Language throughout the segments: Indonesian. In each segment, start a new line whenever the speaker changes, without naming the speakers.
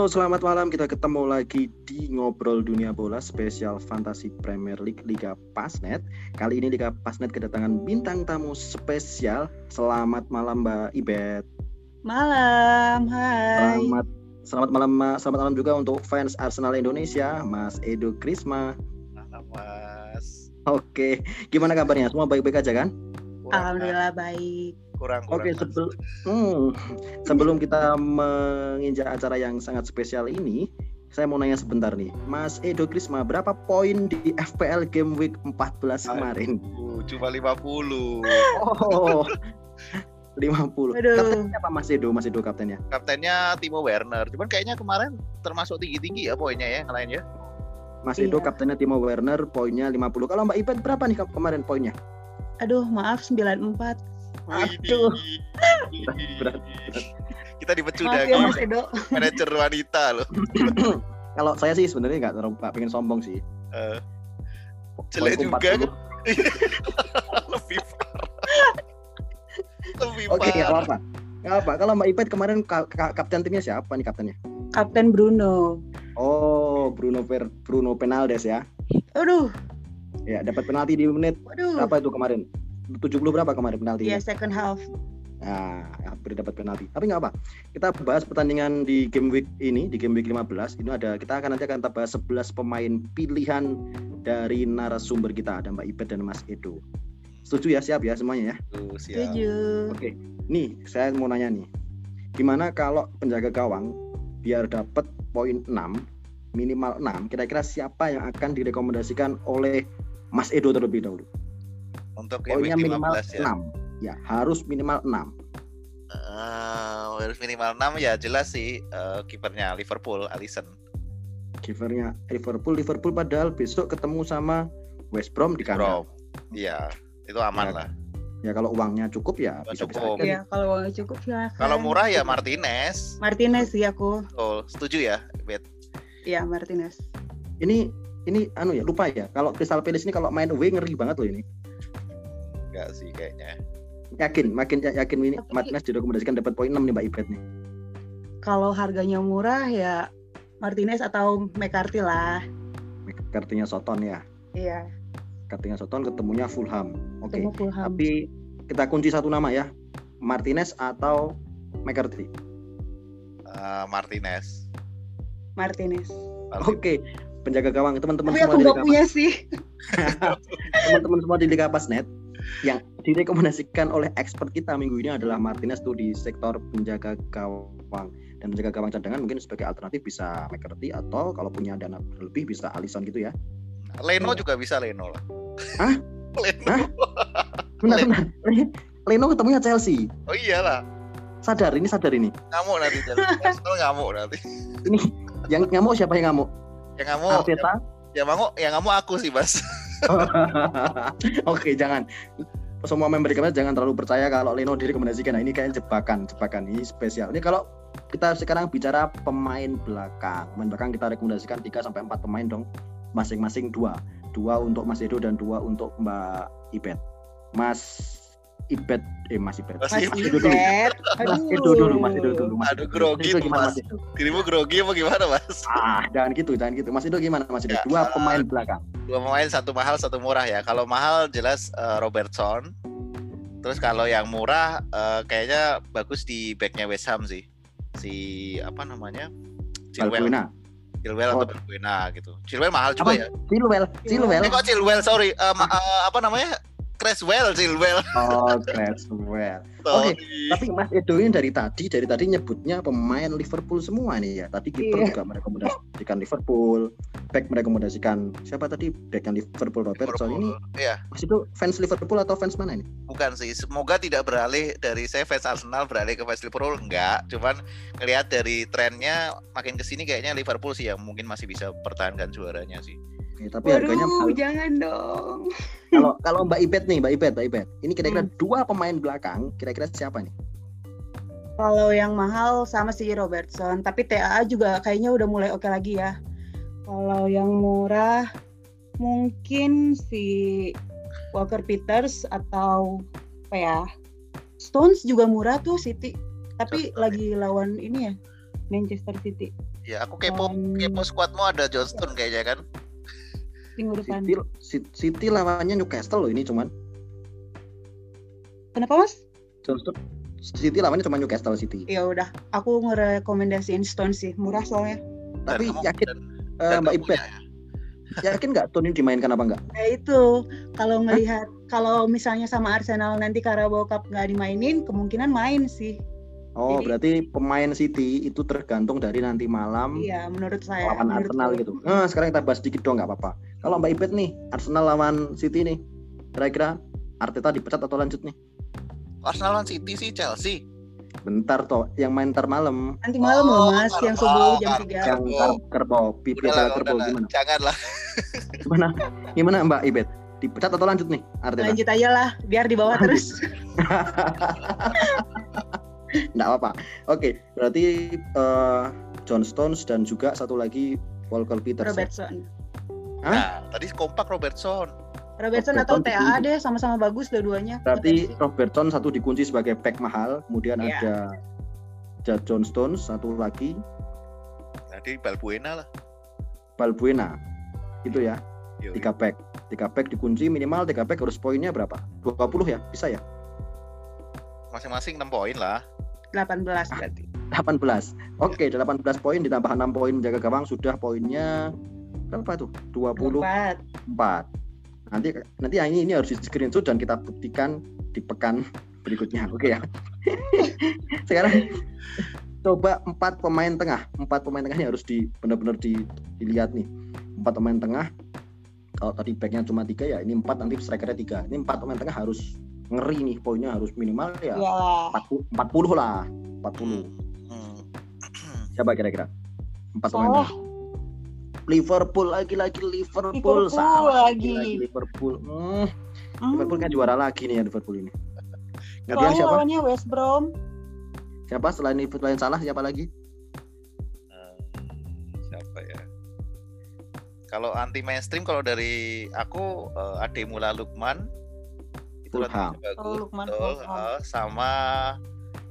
Halo, selamat malam. Kita ketemu lagi di Ngobrol Dunia Bola spesial Fantasi Premier League Liga Pasnet. Kali ini Liga Pasnet kedatangan bintang tamu spesial. Selamat malam Mbak Ibet.
Malam, hai.
Selamat selamat malam Ma- selamat malam juga untuk fans Arsenal Indonesia, Mas Edo Krisma.
Malam mas.
Oke, gimana kabarnya? Semua baik-baik aja kan?
Alhamdulillah baik.
Kurang.
Oke,
Mas.
sebelum hmm, sebelum kita menginjak acara yang sangat spesial ini, saya mau nanya sebentar nih, Mas Edo Krisma, berapa poin di FPL Game Week 14 kemarin?
Uh, cuma 50.
Oh, 50.
Aduh.
Kaptennya apa Mas Edo? Mas Edo kaptennya?
Kaptennya Timo Werner. Cuman kayaknya kemarin termasuk tinggi-tinggi ya poinnya ya yang lain ya.
Mas Edo
Iya.
kaptennya Timo Werner, poinnya 50. Kalau Mbak Ipet berapa nih kemarin poinnya?
Aduh, maaf 94.
Aduh.
Widih.
Berat,
Kita dipecu
Maaf ya
manajer wanita loh.
Kalau saya sih sebenarnya nggak terlalu nggak pengen sombong sih.
Eh, jelek juga
40.
kan. Lebih parah. Lebih
Oke, nggak
parah.
apa-apa. Nggak apa. Kalau Mbak Ipet kemarin ka- ka- kapten timnya siapa nih kaptennya?
Kapten Bruno.
Oh, Bruno Per Bruno Penaldes ya.
Aduh,
Ya, dapat penalti di menit
waduh.
berapa itu kemarin? 70 berapa kemarin penaltinya?
Iya, second half.
Nah, hampir dapat penalti. Tapi nggak apa. Kita bahas pertandingan di game week ini, di game week 15. Ini ada kita akan nanti akan bahas 11 pemain pilihan dari narasumber kita ada Mbak Ipet dan Mas Edo. Setuju ya? Siap ya semuanya ya?
Setuju.
Oke. Nih, saya mau nanya nih. Gimana kalau penjaga gawang biar dapat poin 6, minimal 6, kira-kira siapa yang akan direkomendasikan oleh Mas Edo terlebih dahulu?
Untuk
Poinnya minimal
15 ya.
6. Ya, harus minimal 6.
Eh, harus minimal 6 ya jelas sih eh, kipernya Liverpool Alisson.
Givernya Liverpool, Liverpool padahal besok ketemu sama West Brom di kandang.
Bro. Iya, itu aman
Ya,
lah.
Ya kalau uangnya cukup ya
Oh,
bisa bisa
cukup.
Iya, kalau uangnya cukup silakan.
Kalau murah ya Martinez.
Martinez sih aku.
Betul, setuju ya, Bet.
Iya, Martinez.
Ini ini anu ya lupa ya. Kalau Crystal Palace ini kalau main away ngeri banget loh ini.
Enggak sih kayaknya.
Yakin, makin ya- yakin ini
Tapi-
Martinez direkomendasikan dapat poin 6 nih Mbak Ibet nih.
Kalau harganya murah ya Martinez atau McCarthy lah.
Kartunya Soton ya.
Iya,
Kartunya Soton ketemunya Fulham. Oke.
ketemu Fulham.
Tapi kita kunci satu nama ya. Martinez atau McCarthy.
Eh, Martinez.
Martinez.
Oke. Penjaga gawang teman-teman
Tapi
semua
aku
di
punya sih.
teman-teman semua di Liga Pasnet yang direkomendasikan oleh expert kita minggu ini adalah Martinez tuh di sektor penjaga gawang dan penjaga gawang cadangan mungkin sebagai alternatif bisa McCarthy atau kalau punya dana berlebih bisa Alisson gitu ya.
Leno juga bisa Leno lah.
Hah?
Leno.
Hah? Leno ketemunya Chelsea.
Oh iyalah.
Sadar ini sadar ini.
Ngamuk nanti Arsenal ngamuk nanti.
Ini yang ngamuk siapa yang ngamuk?
Yang ngamuk.
Arteta.
Ya ngamuk, yang ngamuk aku sih, Mas.
Oke, jangan. Semua member jangan terlalu percaya kalau Leno direkomendasikan. Nah, ini kayak jebakan, jebakan ini spesial. Ini kalau kita sekarang bicara pemain belakang. Pemain belakang kita rekomendasikan 3 sampai 4 pemain dong. Masing-masing dua. Dua untuk Mas Edo dan dua untuk Mbak Ibet. Mas Ibet eh Mas Ibet.
Mas
Mas.
Edo dulu. Mas Edo dulu, Mas Edo dulu. Mas
Aduh, grogi
Mas gimana
Mas.
Mas Edo?
Dirimu grogi apa gimana, Mas?
Ah, jangan gitu, jangan gitu. Mas Edo gimana Mas Edo?
Ya,
Dua
eh,
pemain belakang.
Dua pemain, satu mahal, satu murah ya. Kalau mahal jelas eh, Robertson. Terus kalau yang murah eh, kayaknya bagus di backnya West Ham sih. Si apa namanya? Chilwell,
Balbuena.
Chilwell
Oh.
atau Balbuena gitu. Chilwell mahal juga
Apa?
ya.
Chilwell, Chilwell.
Eh kok Chilwell, sorry. Ma- eh, apa namanya? Creswell, Chilwell.
Oh, Creswell. Oke,
Sorry.
Tapi Mas Edo ini dari tadi, dari tadi nyebutnya pemain Liverpool semua nih ya. Tadi kiper
Iya.
juga merekomendasikan Liverpool, back merekomendasikan siapa tadi back yang Liverpool Robertson ini.
Liverpool. Iya,
Mas itu fans Liverpool atau fans mana ini?
bukan sih. Semoga tidak beralih dari saya fans Arsenal beralih ke fans Liverpool enggak. Cuman ngelihat dari trennya makin ke sini kayaknya Liverpool sih yang mungkin masih bisa pertahankan juaranya sih.
Ya, tapi harganya
Waduh,
mahal.
jangan dong.
kalau kalau Mbak Ibet nih, Mbak Ibet, Mbak Ibet. Ini kira-kira
Hmm.
dua pemain belakang, kira-kira siapa nih?
Kalau yang mahal sama si Robertson, tapi TAA juga kayaknya udah mulai oke lagi ya. Kalau yang murah mungkin si Walker Peters atau apa ya? Stones juga murah tuh City. Tapi
Cocok.
lagi lawan ini ya. Manchester City.
Ya aku kepo
Um,
kepo squadmu ada Johnston kayaknya kan.
Ini urusan.
City, City- lawannya Newcastle loh ini cuman
Kenapa mas?
Johnston City lawannya cuma Newcastle City.
Ya udah, aku ngerekomendasiin Stone sih, murah soalnya.
Dan
Tapi
kamu-
yakin
dan-
eh,
dan
Mbak Ibet,
punya ya?
yakin nggak Tony dimainkan apa enggak?
Ya itu, kalau ngelihat kalau misalnya sama Arsenal nanti Carabao Cup nggak dimainin, kemungkinan main sih.
Oh,
Jadi-
berarti pemain City itu tergantung dari nanti malam
Iya, menurut saya.
lawan
menurutku.
Arsenal gitu. Nah, sekarang kita bahas sedikit dong nggak apa-apa. Kalau Mbak Ibet nih, Arsenal lawan City nih, kira-kira Arteta dipecat atau lanjut nih?
Arsenal lawan City sih Chelsea.
Bentar toh, yang main ntar malam,
Nanti malam
Oh,
loh mas, yang subuh jam. 3.
yang
Kerbau.
Kar- kerbau, pipi
Udahlah,
kerbau gimana?
Janganlah.
Gimana? Gimana Mbak Ibet? Dipecat atau lanjut nih Arteta?
Lanjut aja lah, biar di bawah terus.
Nggak apa-apa. Oke, berarti eh, John Stones dan juga satu lagi Walker Peters. ya? Hah?
Nah, tadi kompak Robertson.
Robertson
Robertson
atau TAA deh, sama-sama bagus dua-duanya.
Berarti. Robertson satu dikunci sebagai back mahal, kemudian
Iya.
ada ada John Stones satu lagi
Jadi Balbuena lah.
Balbuena. Itu ya,
Yoi.
tiga back. Tiga back dikunci minimal tiga back harus poinnya berapa? 20 ya? Bisa ya?
Masing-masing 6 poin lah.
18 berarti.
18. Oke, 18 poin ditambah 6 poin menjaga gawang sudah poinnya berapa tuh? 24.
Empat.
Nanti nanti yang ini ini harus di screenshot dan kita buktikan di pekan berikutnya. Oke ya. Sekarang coba empat pemain tengah. Empat pemain tengah ini harus di benar-benar di- dilihat nih. Empat pemain tengah. Kalau tadi backnya cuma tiga ya, ini empat nanti strikernya tiga. Ini empat pemain tengah harus ngeri nih poinnya harus minimal ya
Iyalah.
40, 40 lah 40
Hmm.
siapa kira-kira empat pemain tengah Liverpool lagi-lagi Liverpool,
Liverpool
salah
lagi.
Liverpool hmm,
Hmm.
Liverpool kan juara lagi nih ya Liverpool ini gantian siapa
lawannya West Brom.
siapa selain Liverpool lain salah siapa lagi
Eh, siapa ya? Kalau anti mainstream kalau dari aku eh, Ademula Lukman itu bagus,
Oh, Lukman
betul. Eh, sama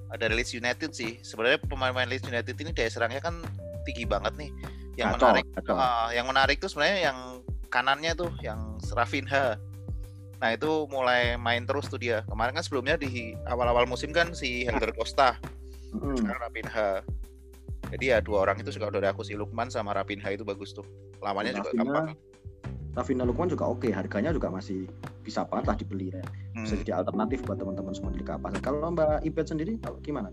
ada Leeds United sih. Sebenarnya pemain-pemain Leeds United ini daya serangnya kan tinggi banget nih. Yang
Kacau,
menarik,
kacau.
eh, yang menarik tuh sebenarnya yang kanannya tuh yang Rafinha. Nah itu mulai main terus tuh dia. Kemarin kan sebelumnya di awal-awal musim kan si Helder Costa
Mm-mm.
sekarang Rapinha jadi ya dua orang itu suka dari aku si Lukman sama Rapinha itu bagus tuh lawannya juga
Rafinha,
gampang
Rafinha Lukman juga oke harganya juga masih bisa banget lah dibeli ya bisa
Hmm.
jadi alternatif buat teman-teman semua di kapas kalau Mbak Ibet sendiri kalau gimana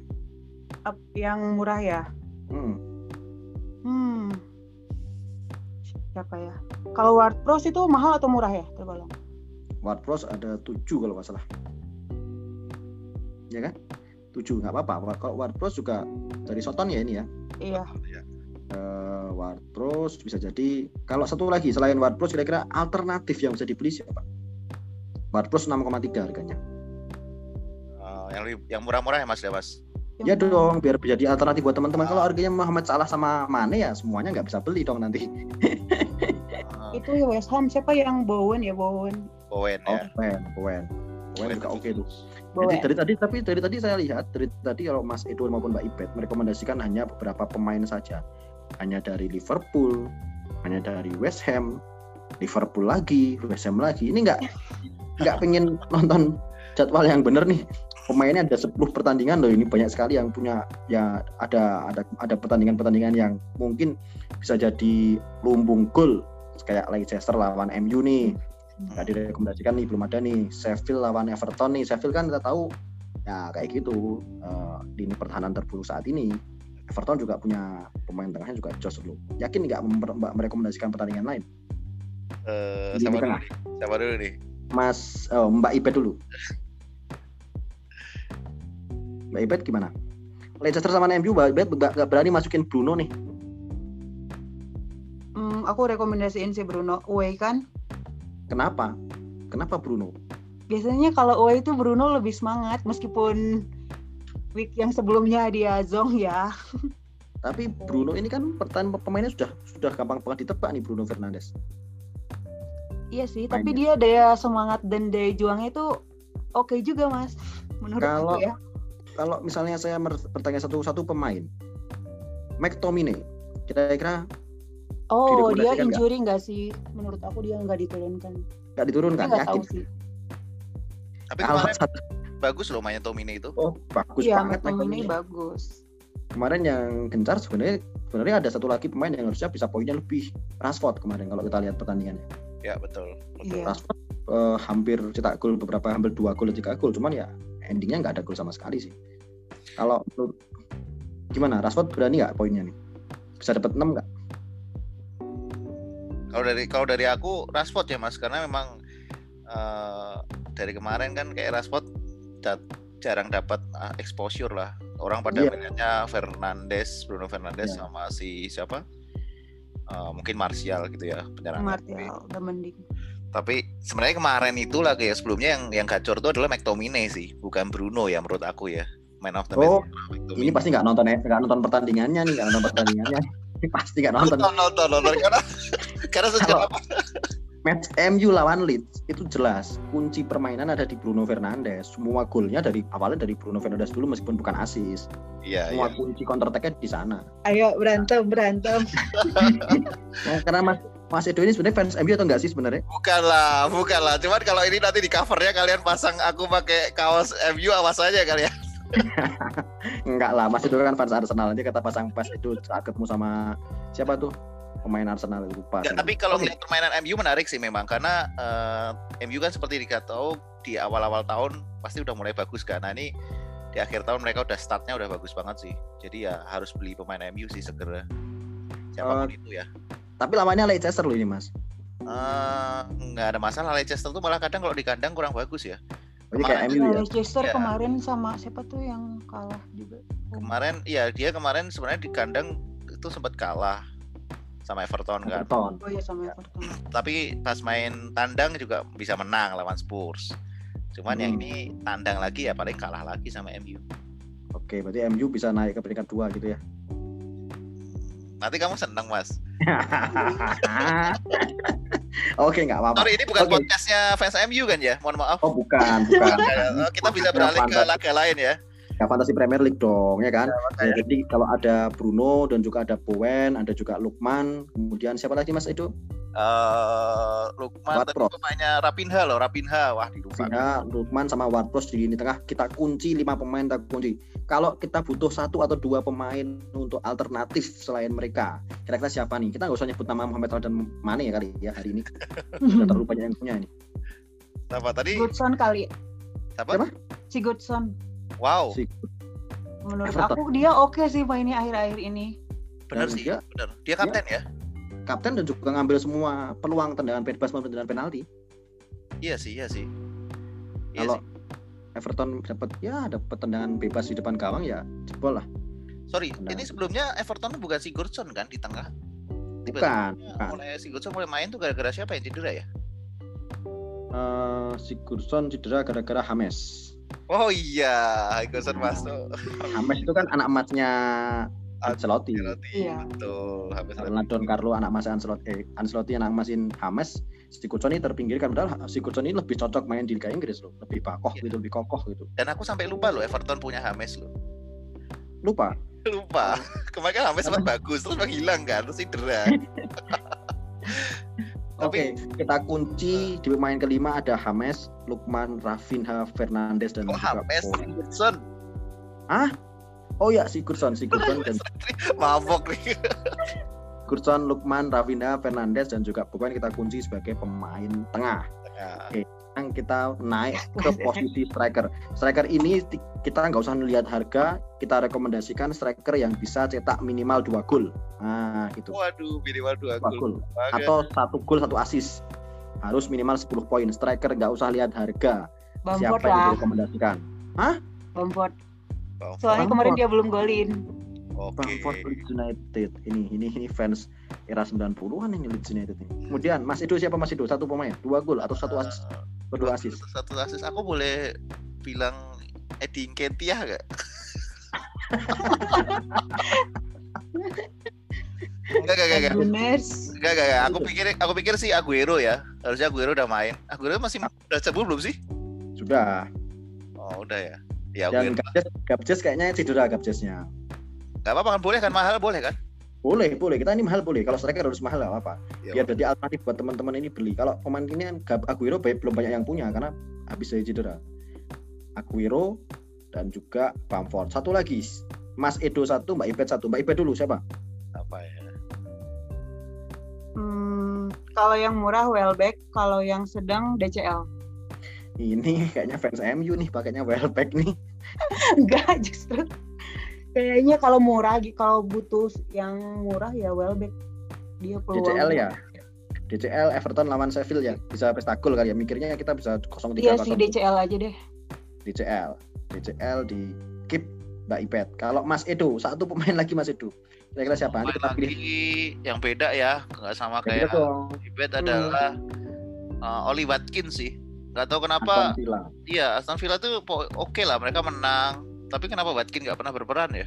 Yang murah ya.
hmm.
Hmm. Siapa ya? Kalau Ward Pros itu mahal atau murah ya? Tergolong.
Ward Pros ada tujuh kalau nggak salah ya kan tujuh nggak apa-apa kalau Ward Pros juga dari Soton ya ini ya
Iya.
Eh, Ward Pros bisa jadi kalau satu lagi selain Ward Pros kira-kira alternatif yang bisa dibeli siapa Ward Pros 6,3 harganya
Eh, yang lebih- yang murah-murah ya mas ya mas
ya dong biar jadi alternatif buat teman-teman kalau harganya Muhammad Salah sama Mane ya semuanya nggak bisa beli dong nanti
Eh,
Itu ya West Ham siapa yang Bowen ya Bowen.
Bowen
oh
ya
Bowen Bowen Bowen juga oke tuh Jadi
Bowen.
dari tadi tapi dari tadi saya lihat dari tadi kalau Mas Edwin maupun Mbak Ibet merekomendasikan hanya beberapa pemain saja. Hanya dari Liverpool, hanya dari West Ham, Liverpool lagi, West Ham lagi. Ini nggak nggak pengen nonton jadwal yang bener nih. Pemainnya ada 10 pertandingan loh ini banyak sekali yang punya ya ada ada ada pertandingan-pertandingan yang mungkin bisa jadi lumbung gol kayak Leicester lawan MU nih. Nggak direkomendasikan nih belum ada nih. Sheffield lawan Everton nih. Sheffield kan kita tahu ya kayak gitu eh, lini pertahanan terburuk saat ini. Everton juga punya pemain tengahnya juga jos loh yakin nggak merekomendasikan pertandingan lain?
Eh,
Di
siapa dulu nih? Siapa dulu nih?
Mas oh, Mbak Ibet dulu. Mbak Ibet gimana? Leicester sama MU Mbak Ibet nggak berani masukin Bruno nih.
Hmm, aku rekomendasiin si Bruno away kan.
kenapa kenapa Bruno
Biasanya kalau away itu Bruno lebih semangat meskipun week yang sebelumnya dia zong ya.
tapi Bruno ini kan pertahanan pemainnya sudah sudah gampang banget ditebak nih Bruno Fernandes
Iya sih, tapi
Mainnya.
dia daya semangat dan daya juangnya itu oke juga mas. Menurut
Kalau-
aku ya.
kalau misalnya saya bertanya satu-satu pemain McTominay. Kira-kira
Oh, dia injury nggak sih? Menurut aku dia nggak diturunkan.
nggak
Tapi
diturunkan?
nggak tahu
Yakin?
sih.
Tapi
Kalau
kemarin
satu,
bagus loh mainnya Tomine itu.
oh bagus
Iya,
banget
McTominay
McTominay.
bagus.
Kemarin yang gencar sebenarnya sebenarnya ada satu lagi pemain yang harusnya bisa poinnya lebih. Rashford kemarin kalau kita lihat pertandingannya.
Ya betul. betul.
Iya.
Rashford eh, hampir cetak gol beberapa hampir dua gol tiga gol cuman ya endingnya nggak ada gol sama sekali sih kalau menurut gimana Rashford berani nggak poinnya nih bisa dapat 6 nggak
Kalau dari kalau dari aku Rashford ya Mas karena memang eh, dari kemarin kan kayak Rashford dat- jarang dapat ah, exposure lah. Orang pada
Iya.
melihatnya Fernandes, Bruno Fernandes
Iya.
sama si siapa? Eh, mungkin Martial gitu ya penyerang.
Martial udah mending.
Tapi sebenarnya kemarin itu lagi ya sebelumnya yang yang gacor itu adalah McTominay sih, bukan Bruno ya menurut aku ya. Man of the match.
Oh,
McTominay.
ini pasti nggak nonton ya nggak nonton pertandingannya nih nggak nonton pertandingannya pasti nggak nonton
nonton nonton nonton karena karena sejak
Kalau-
apa?
match MU lawan Leeds itu jelas kunci permainan ada di Bruno Fernandes semua golnya dari awalnya dari Bruno Fernandes dulu meskipun bukan asis
Iya,
semua
iya.
kunci counter attack di sana
Ayo berantem berantem.
Nah, karena Mas Mas Edo ini sebenarnya fans MU atau enggak sih sebenarnya
Bukan lah, bukan lah. Cuman kalau ini nanti di covernya kalian pasang aku pakai kaos MU awas aja kalian.
Enggak lah, Mas Edo kan fans Arsenal. Nanti kata pasang pas itu saat ketemu sama siapa tuh pemain Arsenal itu lupa.
Nggak,
saya.
tapi kalau ngeliat permainan MU menarik sih memang karena eh, MU kan seperti dikatakan di awal-awal tahun pasti udah mulai bagus kan. Nah ini di akhir tahun mereka udah startnya udah bagus banget sih. Jadi ya harus beli pemain MU sih segera. Siapa pun itu ya.
Tapi lawannya Leicester loh ini, Mas.
Eh, nggak ada masalah Leicester tuh malah kadang kalau di kandang kurang bagus ya.
Ini kayak
Kemarin
MU ya.
Leicester
Iya.
kemarin sama siapa tuh yang kalah juga?
Kemarin iya dia kemarin sebenarnya di kandang itu sempat kalah sama Everton kan.
Everton.
Oh iya sama Everton.
tapi pas main tandang juga bisa menang lawan Spurs. Cuman yang
Hmm.
ini tandang lagi ya paling kalah lagi sama MU.
Oke, berarti MU bisa naik ke peringkat dua gitu ya.
Nanti kamu seneng mas.
Oke, nggak apa-apa.
Sorry ini bukan
Oke.
podcastnya fans MU kan ya? Mohon maaf.
Oh, bukan, bukan.
Eh, Kita bisa beralih ke laga lain ya.
Ya fantasi Premier League dong, ya kan?
makanya.
Ya, jadi kalau ada Bruno dan juga ada Bowen, ada juga Lukman, kemudian siapa lagi Mas Edo?
Eh, Lukman tadi
Watford.
pemainnya Rapinha loh, Rapinha. Wah, dilupa.
Vina, Lukman sama Ward-Prowse di lini tengah kita kunci lima pemain kita kunci. Kalau kita butuh satu atau dua pemain untuk alternatif selain mereka, kira-kira siapa nih? Kita nggak usah nyebut nama Muhammad Salah dan Mane ya kali ya hari ini. Udah terlalu banyak yang punya ini.
Siapa tadi?
Goodson kali.
Siapa?
Siapa?
Si Goodson.
Wow,
Si
Menurut
Everton.
aku dia oke sih mainnya akhir-akhir ini.
bener
Dan
sih,
dia-
bener. Dia kapten ya?
Kapten dan juga ngambil semua peluang tendangan bebas maupun tendangan penalti.
Iya sih, iya sih. Iya
Kalau
sih.
Everton dapat ya dapat tendangan bebas di depan gawang ya jebol lah.
Sorry,
tendangan.
ini sebelumnya Everton bukan Sigurdsson kan di tengah?
Bukan,
Tiba-tiba
bukan.
mulai Sigurdsson mulai main tuh gara-gara siapa yang cedera ya?
Eh, Sigurdsson cedera gara-gara Hames.
Oh iya, Sigurdsson masuk.
Hames itu kan anak emasnya Ancelotti.
Ancelotti,
Iya.
betul. Habis
Karena Don Carlo anak emasnya Ancelotti, eh, Ancelotti anak emasin Hames. Sigurdsson ini terpinggirkan padahal Sigurdsson ini lebih cocok main di Liga Inggris loh, lebih bakoh
Iya.
gitu, lebih kokoh gitu.
Dan aku sampai lupa loh Everton punya James loh.
Lupa.
Lupa. Kemarin kan James sempat bagus, terus menghilang kan, terus cedera.
Oke,
Tapi
kita kunci di pemain kelima ada Hames, Lukman, Rafinha, Fernandes dan
kok
juga
James
Bowen.
Sigurdsson
Oh ya, Sigurdsson, Sigurdsson dan
mabok nih.
Sigurdsson, Lukman, Rafinha, Fernandes dan juga Bowen kita kunci sebagai pemain tengah.
Ya,
Sekarang kita naik ke posisi striker. Striker ini kita nggak usah lihat harga, kita rekomendasikan striker yang bisa cetak minimal dua gol. Nah, itu
Waduh, minimal dua
dua
gol.
atau satu gol satu assist. Harus minimal 10 poin. Striker nggak usah lihat harga. Siapa yang
lah.
direkomendasikan?
Bamford. Soalnya
Bamford.
kemarin dia belum golin.
Oke.
Bamford Leeds United. Ini ini ini fans era 90-an ini Leeds United ini. Kemudian Mas Edo siapa Mas Edo? Satu pemain, dua gol atau satu assist?
Eh,
Atau dua assist?
Satu assist. Aku boleh bilang Eddie Nketiah gak? Enggak, enggak, enggak, enggak. Enggak, enggak, enggak. Aku pikir aku pikir sih Aguero ya. Harusnya Aguero udah main. Aguero masih udah sembuh belum sih?
Sudah.
Oh, udah ya. Ya
Dan Gabjes kayaknya cedera Gabjesnya.
Gak apa-apa kan boleh kan mahal boleh kan?
Boleh, boleh. Kita ini mahal boleh. Kalau striker harus mahal nggak apa.
Ya,
Biar jadi alternatif buat teman-teman ini beli. Kalau pemain ini kan Gab- Aguero baik- belum banyak yang punya karena habis dari cedera. Aguero dan juga Bamford. Satu lagi, Mas Edo satu, Mbak Ibet satu. Mbak Ibet dulu siapa?
apa ya?
Hmm, kalau yang murah Welbeck, kalau yang sedang DCL.
Ini kayaknya fans MU nih pakainya Welbeck nih.
Enggak, justru kayaknya kalau murah, kalau butuh yang murah ya Welbeck. Dia peluang.
DCL ya. DCL Everton lawan Sheffield ya. Bisa pesta gol kali ya. Mikirnya kita bisa 0-3
Iya sih DCL aja deh.
DCL. DCL di keep Mbak Ibet. Kalau Mas Edo, satu pemain lagi Mas Edo. Kira-kira siapa? Nanti
Pemain
kita pilih.
lagi yang beda ya, nggak sama
Ya,
kayak
dong.
Ibet
Hmm.
adalah uh, Oli Watkins sih. Nggak tahu kenapa.
Aston Villa.
Iya, Aston Villa tuh oke lah, mereka menang. Tapi kenapa Watkins nggak pernah berperan ya?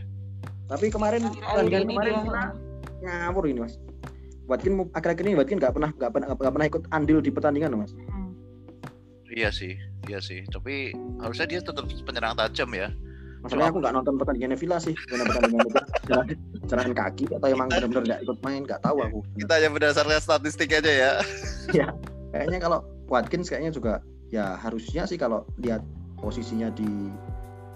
Tapi kemarin pertandingan
ini
kemarin
dia
ngawur ini Mas. Watkin akhir-akhir ini Watkin nggak pernah nggak pernah nggak pernah ikut andil di pertandingan Mas.
Hmm.
Iya sih, iya sih. Tapi harusnya dia tetap penyerang tajam ya.
Masalahnya aku nggak nonton pertandingan Villa sih, karena pertandingan itu jalan kaki atau emang benar-benar nggak ikut main nggak tahu aku.
Kita hanya berdasarkan statistik aja ya.
Kayaknya kalau Watkins kayaknya juga ya harusnya sih kalau lihat posisinya di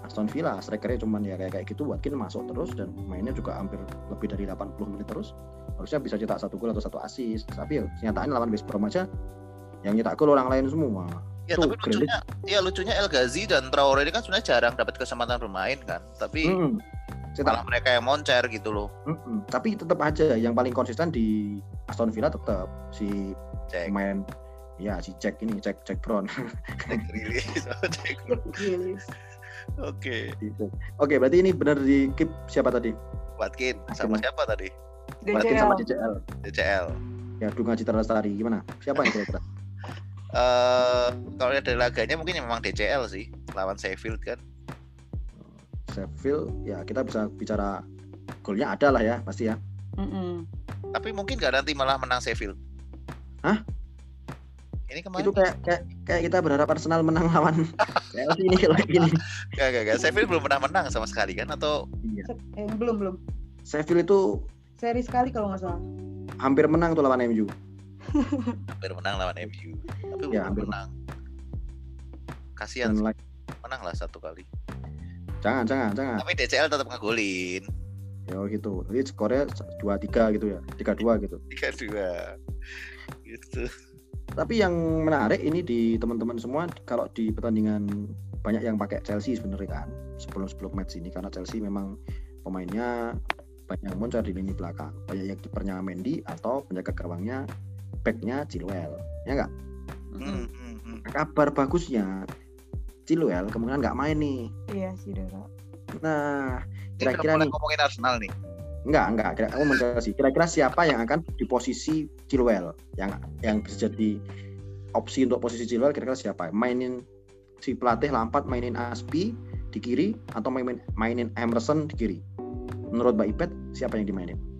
Aston Villa strikernya cuman ya kayak kayak gitu Watkins masuk terus dan mainnya juga hampir lebih dari 80 menit terus harusnya bisa cetak satu gol atau satu assist tapi ya kenyataan lawan West Brom aja yang nyetak gol orang lain semua
Ya
Tuh,
tapi lucunya, ya lucunya El Ghazi dan Traore ini kan sebenarnya jarang dapat kesempatan bermain kan. Tapi
cetak
malah mereka yang moncer gitu loh.
Mm-mm. tapi tetap aja yang paling konsisten di Aston Villa tetap si
Cek,
pemain ya si Jack ini Jack Jack Brown
cek rilis, cek. Oke,
Gitu. oke berarti ini benar di keep siapa tadi
Watkin sama siapa tadi?
Watkins
DCL.
sama CCL
DCL.
ya Dunga Citra Lestari gimana siapa yang kira-kira
Eh kalau lihat dari laganya mungkin memang DCL sih lawan Sheffield kan.
Sheffield ya kita bisa bicara golnya ada lah ya pasti ya.
Tapi mungkin nggak nanti malah menang Sheffield.
Hah?
Ini kemarin
itu kayak kayak kayak kita berharap Arsenal menang lawan Chelsea ini kalau gini
Gak, gak, gak. Sheffield belum pernah menang sama sekali kan? Atau
iya.
Eh, belum belum.
Sheffield itu
Seri sekali kalau nggak salah.
hampir menang tuh lawan MU
hampir menang lawan MU. Tapi belum
Ya, hampir
menang. Kasihan menang lah satu kali.
jangan jangan jangan
Tapi DCL tetap ngegolin.
ya gitu jadi skornya dua tiga gitu ya tiga dua gitu
Tiga dua. Gitu.
Tapi yang menarik ini di teman-teman semua kalau di pertandingan banyak yang pakai Chelsea sebenarnya kan sebelum sebelum match ini karena Chelsea memang pemainnya banyak yang muncul di lini belakang banyak yang kipernya Mendy atau penjaga gawangnya backnya Chilwell ya nggak
Hmm, hmm, hmm.
kabar bagusnya Chilwell kemungkinan nggak main nih
Iya sih Dora.
nah Kira-kira nih.
ngomongin Arsenal nih.
Enggak, enggak. Kira aku Chelsea. Kira-kira siapa yang akan di posisi Chilwell yang yang bisa jadi opsi untuk posisi Chilwell kira-kira siapa? Mainin si pelatih Lampard mainin Aspi di kiri atau mainin mainin Emerson di kiri? Menurut Mbak Ipet siapa yang dimainin?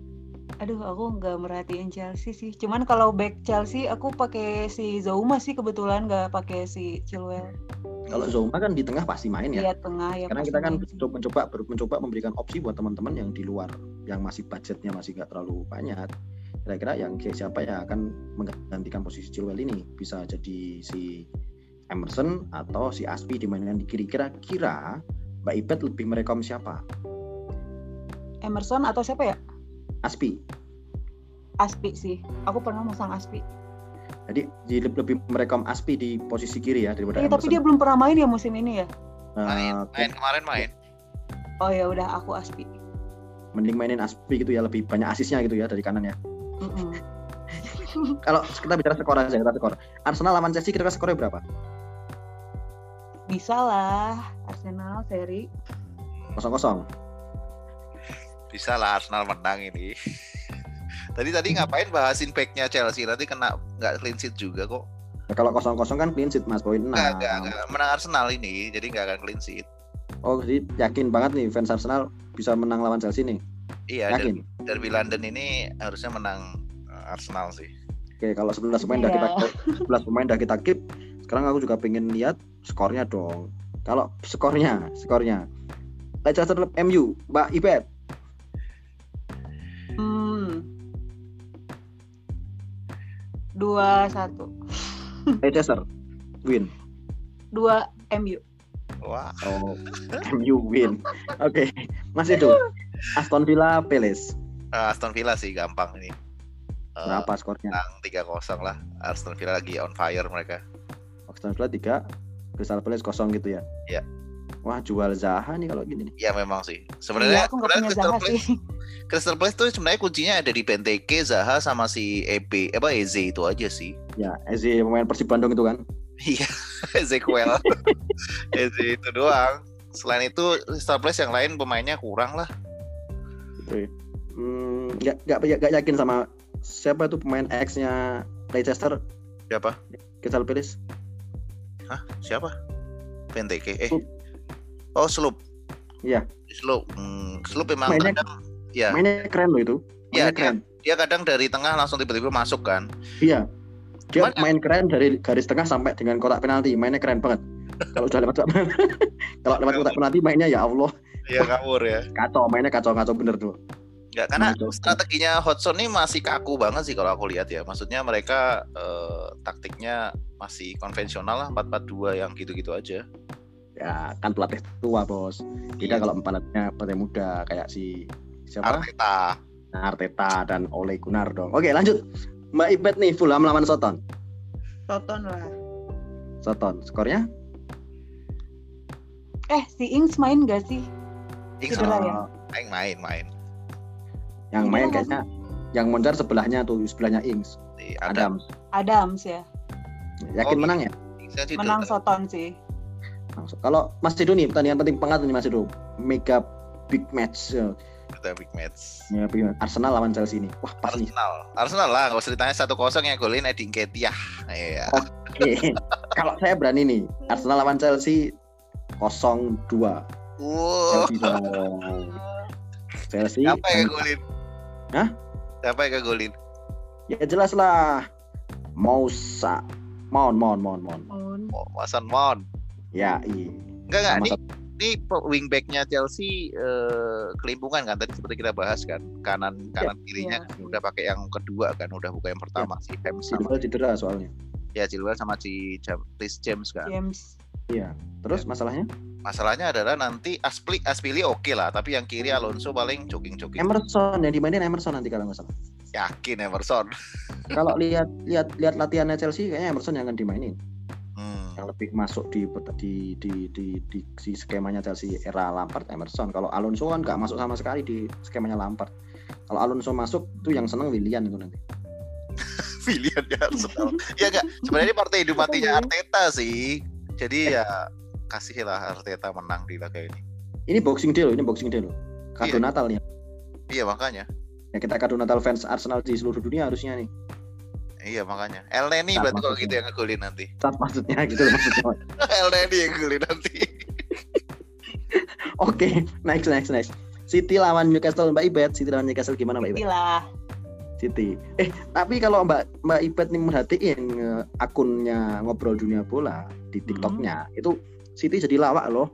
Aduh, aku nggak merhatiin Chelsea sih. Cuman kalau back Chelsea, aku pakai si Zouma sih kebetulan nggak pakai si Chilwell.
Kalau Zouma kan di tengah pasti main ya.
Iya tengah ya.
Karena kita kan
main
mencoba mencoba mencoba memberikan opsi buat teman-teman yang di luar yang masih budgetnya masih nggak terlalu banyak. Kira-kira yang siapa yang akan menggantikan posisi Chilwell ini bisa jadi si Emerson atau si Aspi dimainkan di kiri. Kira-kira Mbak Ibet lebih merekom siapa?
Emerson atau siapa ya?
Aspi.
Aspi sih. Aku pernah masang Aspi.
Jadi jadi lebih merekom Aspi di posisi kiri ya daripada
Eh, tapi dia belum pernah main ya musim ini ya?
Main,
Eh,
main kemarin main.
Oh ya udah aku Aspi.
mending mainin Aspi gitu ya lebih banyak asisnya gitu ya dari kanan ya. Kalau kita bicara skor aja, kita skor. Arsenal lawan Chelsea kira-kira skornya berapa?
Bisa lah Arsenal seri.
Kosong-kosong.
Bisa lah Arsenal menang ini. tadi tadi ngapain bahasin backnya Chelsea? Nanti kena nggak clean sheet juga kok.
Ya, kalau kosong-kosong kan clean sheet mas poin 6.
Nggak, nggak, nggak. Menang Arsenal ini, jadi nggak akan clean sheet.
Oh jadi yakin banget nih fans Arsenal bisa menang lawan Chelsea nih.
Iya,
Yakin.
derby, derby London ini harusnya menang uh, Arsenal sih.
Oke kalau 11 pemain udah kita
Iya.
11 pemain udah kita keep. Sekarang aku juga pengen lihat skornya dong. Kalau skornya, skornya. Leicester MU, Mbak Ibet.
Hmm. Dua satu.
Leicester win.
Dua MU.
Wah,
Oh, MU win. Oke, Mas itu Aston Villa Palace.
eh, Aston Villa sih gampang ini. Eh,
Berapa skornya?
Menang 3-0 lah. Aston Villa lagi on fire mereka.
Aston Villa 3, Crystal Palace kosong gitu ya.
Iya.
Wah, jual Zaha nih kalau gini nih.
Ya memang sih.
Iya,
Sebenarnya
aku nggak
sebenarnya
punya
Crystal
Zaha
Palace,
sih.
Crystal Palace tuh sebenarnya kuncinya ada di Benteke, Zaha sama si EP, apa Eze itu aja sih.
Ya, Eze pemain Persib Bandung itu kan.
Iya, Ezekiel. Eze itu doang. Selain itu Crystal Palace yang lain pemainnya kurang lah.
Gitu ya. Hmm, nggak nggak nggak yakin sama siapa itu pemain X-nya Leicester
Siapa?
Crystal Palace.
Hah? Siapa? Benteke. Eh. Oh, Sloop.
Iya.
Sloop. Hmm, Sloop memang
Mainnya-
kadang ya,
Mainnya keren loh itu.
Iya,
keren.
dia kadang dari tengah langsung tiba-tiba masuk kan.
Iya. Dia
Cuman-
main keren dari garis tengah sampai dengan kotak penalti. Mainnya keren banget. Kalau udah lewat kalau lewat kotak penalti mainnya ya Allah
Iya, ngawur ya.
kacau. Mainnya kacau kacau bener tuh.
Enggak, karena
Nah, itu.
strateginya Hotson ini masih kaku banget sih kalau aku lihat ya. Maksudnya mereka eh, taktiknya masih konvensional lah 4-4-2 yang gitu-gitu aja.
Ya kan pelatih tua bos. Kita
Iya.
kalau pelatihnya pelatih muda kayak si siapa?
Arteta.
Nah, Arteta dan Ole Gunnar dong. Oke lanjut. Mbak Ibet nih Fulham lawan Soton.
Soton lah.
Soton. Skornya?
Eh, si Ings main gak sih?
Ings
Cedera
Eh,
ya?
main main main.
yang main
nggak
kayaknya yang moncar sebelahnya tuh sebelahnya Ings.
Adam.
Adams.
Adams ya.
Yakin
Oh,
menang ya?
Menang. Soton sih.
Langsung. Kalau Mas Edo nih pertandingan penting banget nih Mas Edo. Mega big match. Ya,
Kita big match.
ya, big match. Arsenal lawan Chelsea ini. Wah pas nih.
Arsenal. Arsenal lah, nggak usah ditanya satu kosong yang golin Edin Ketia. Iya.
Oke. Kalau saya berani nih, Arsenal lawan Chelsea 0-2.
Wow.
Chelsea.
Siapa yang golin?
Hah?
Siapa yang golin?
Ya jelas lah. Mousa. Mon, Mon, Mon, Mon.
Oh, Mason Mount.
Ya, iya.
Enggak enggak,
Sama
ini wingbacknya Chelsea eh, kelimpungan kan tadi seperti kita bahas kan kanan kanan kirinya
iya.
kan udah pakai yang kedua kan udah bukan yang pertama si James sama
Chilwell cedera soalnya.
ya Chilwell sama si Jam- Chris James kan
James.
Iya. Terus masalahnya?
masalahnya adalah nanti Aspli Aspili oke lah tapi yang kiri Alonso paling jogging jogging
Emerson yang dimainin Emerson nanti kalau nggak salah.
yakin Emerson
kalau lihat lihat lihat latihannya Chelsea kayaknya Emerson yang akan dimainin. Yang lebih masuk di di di di, di, di skemanya Chelsea era Lampard Emerson. Kalau Alonso kan nggak masuk sama sekali di skemanya Lampard. Kalau Alonso masuk tuh yang seneng Willian itu nanti.
pilihan ya Arsenal ya enggak sebenarnya ini partai hidup matinya Arteta sih jadi ya kasihlah Arteta menang di laga ini
Ini boxing day loh, ini boxing day loh. Kado
Iya.
Natal nih.
iya makanya
Ya kita kado Natal fans Arsenal di seluruh dunia harusnya nih.
Iya makanya. El Neni berarti kalau gitu yang ngegolin nanti.
Saat maksudnya gitu loh maksudnya.
El Neni yang ngegolin nanti.
Oke, next next next. City lawan Newcastle Mbak Ibet, City lawan Newcastle gimana Mbak Ibet?
Gila.
City. Eh, tapi kalau Mbak Mbak Ibet nih merhatiin eh, akunnya ngobrol dunia bola di TikToknya, itu City jadi lawak loh.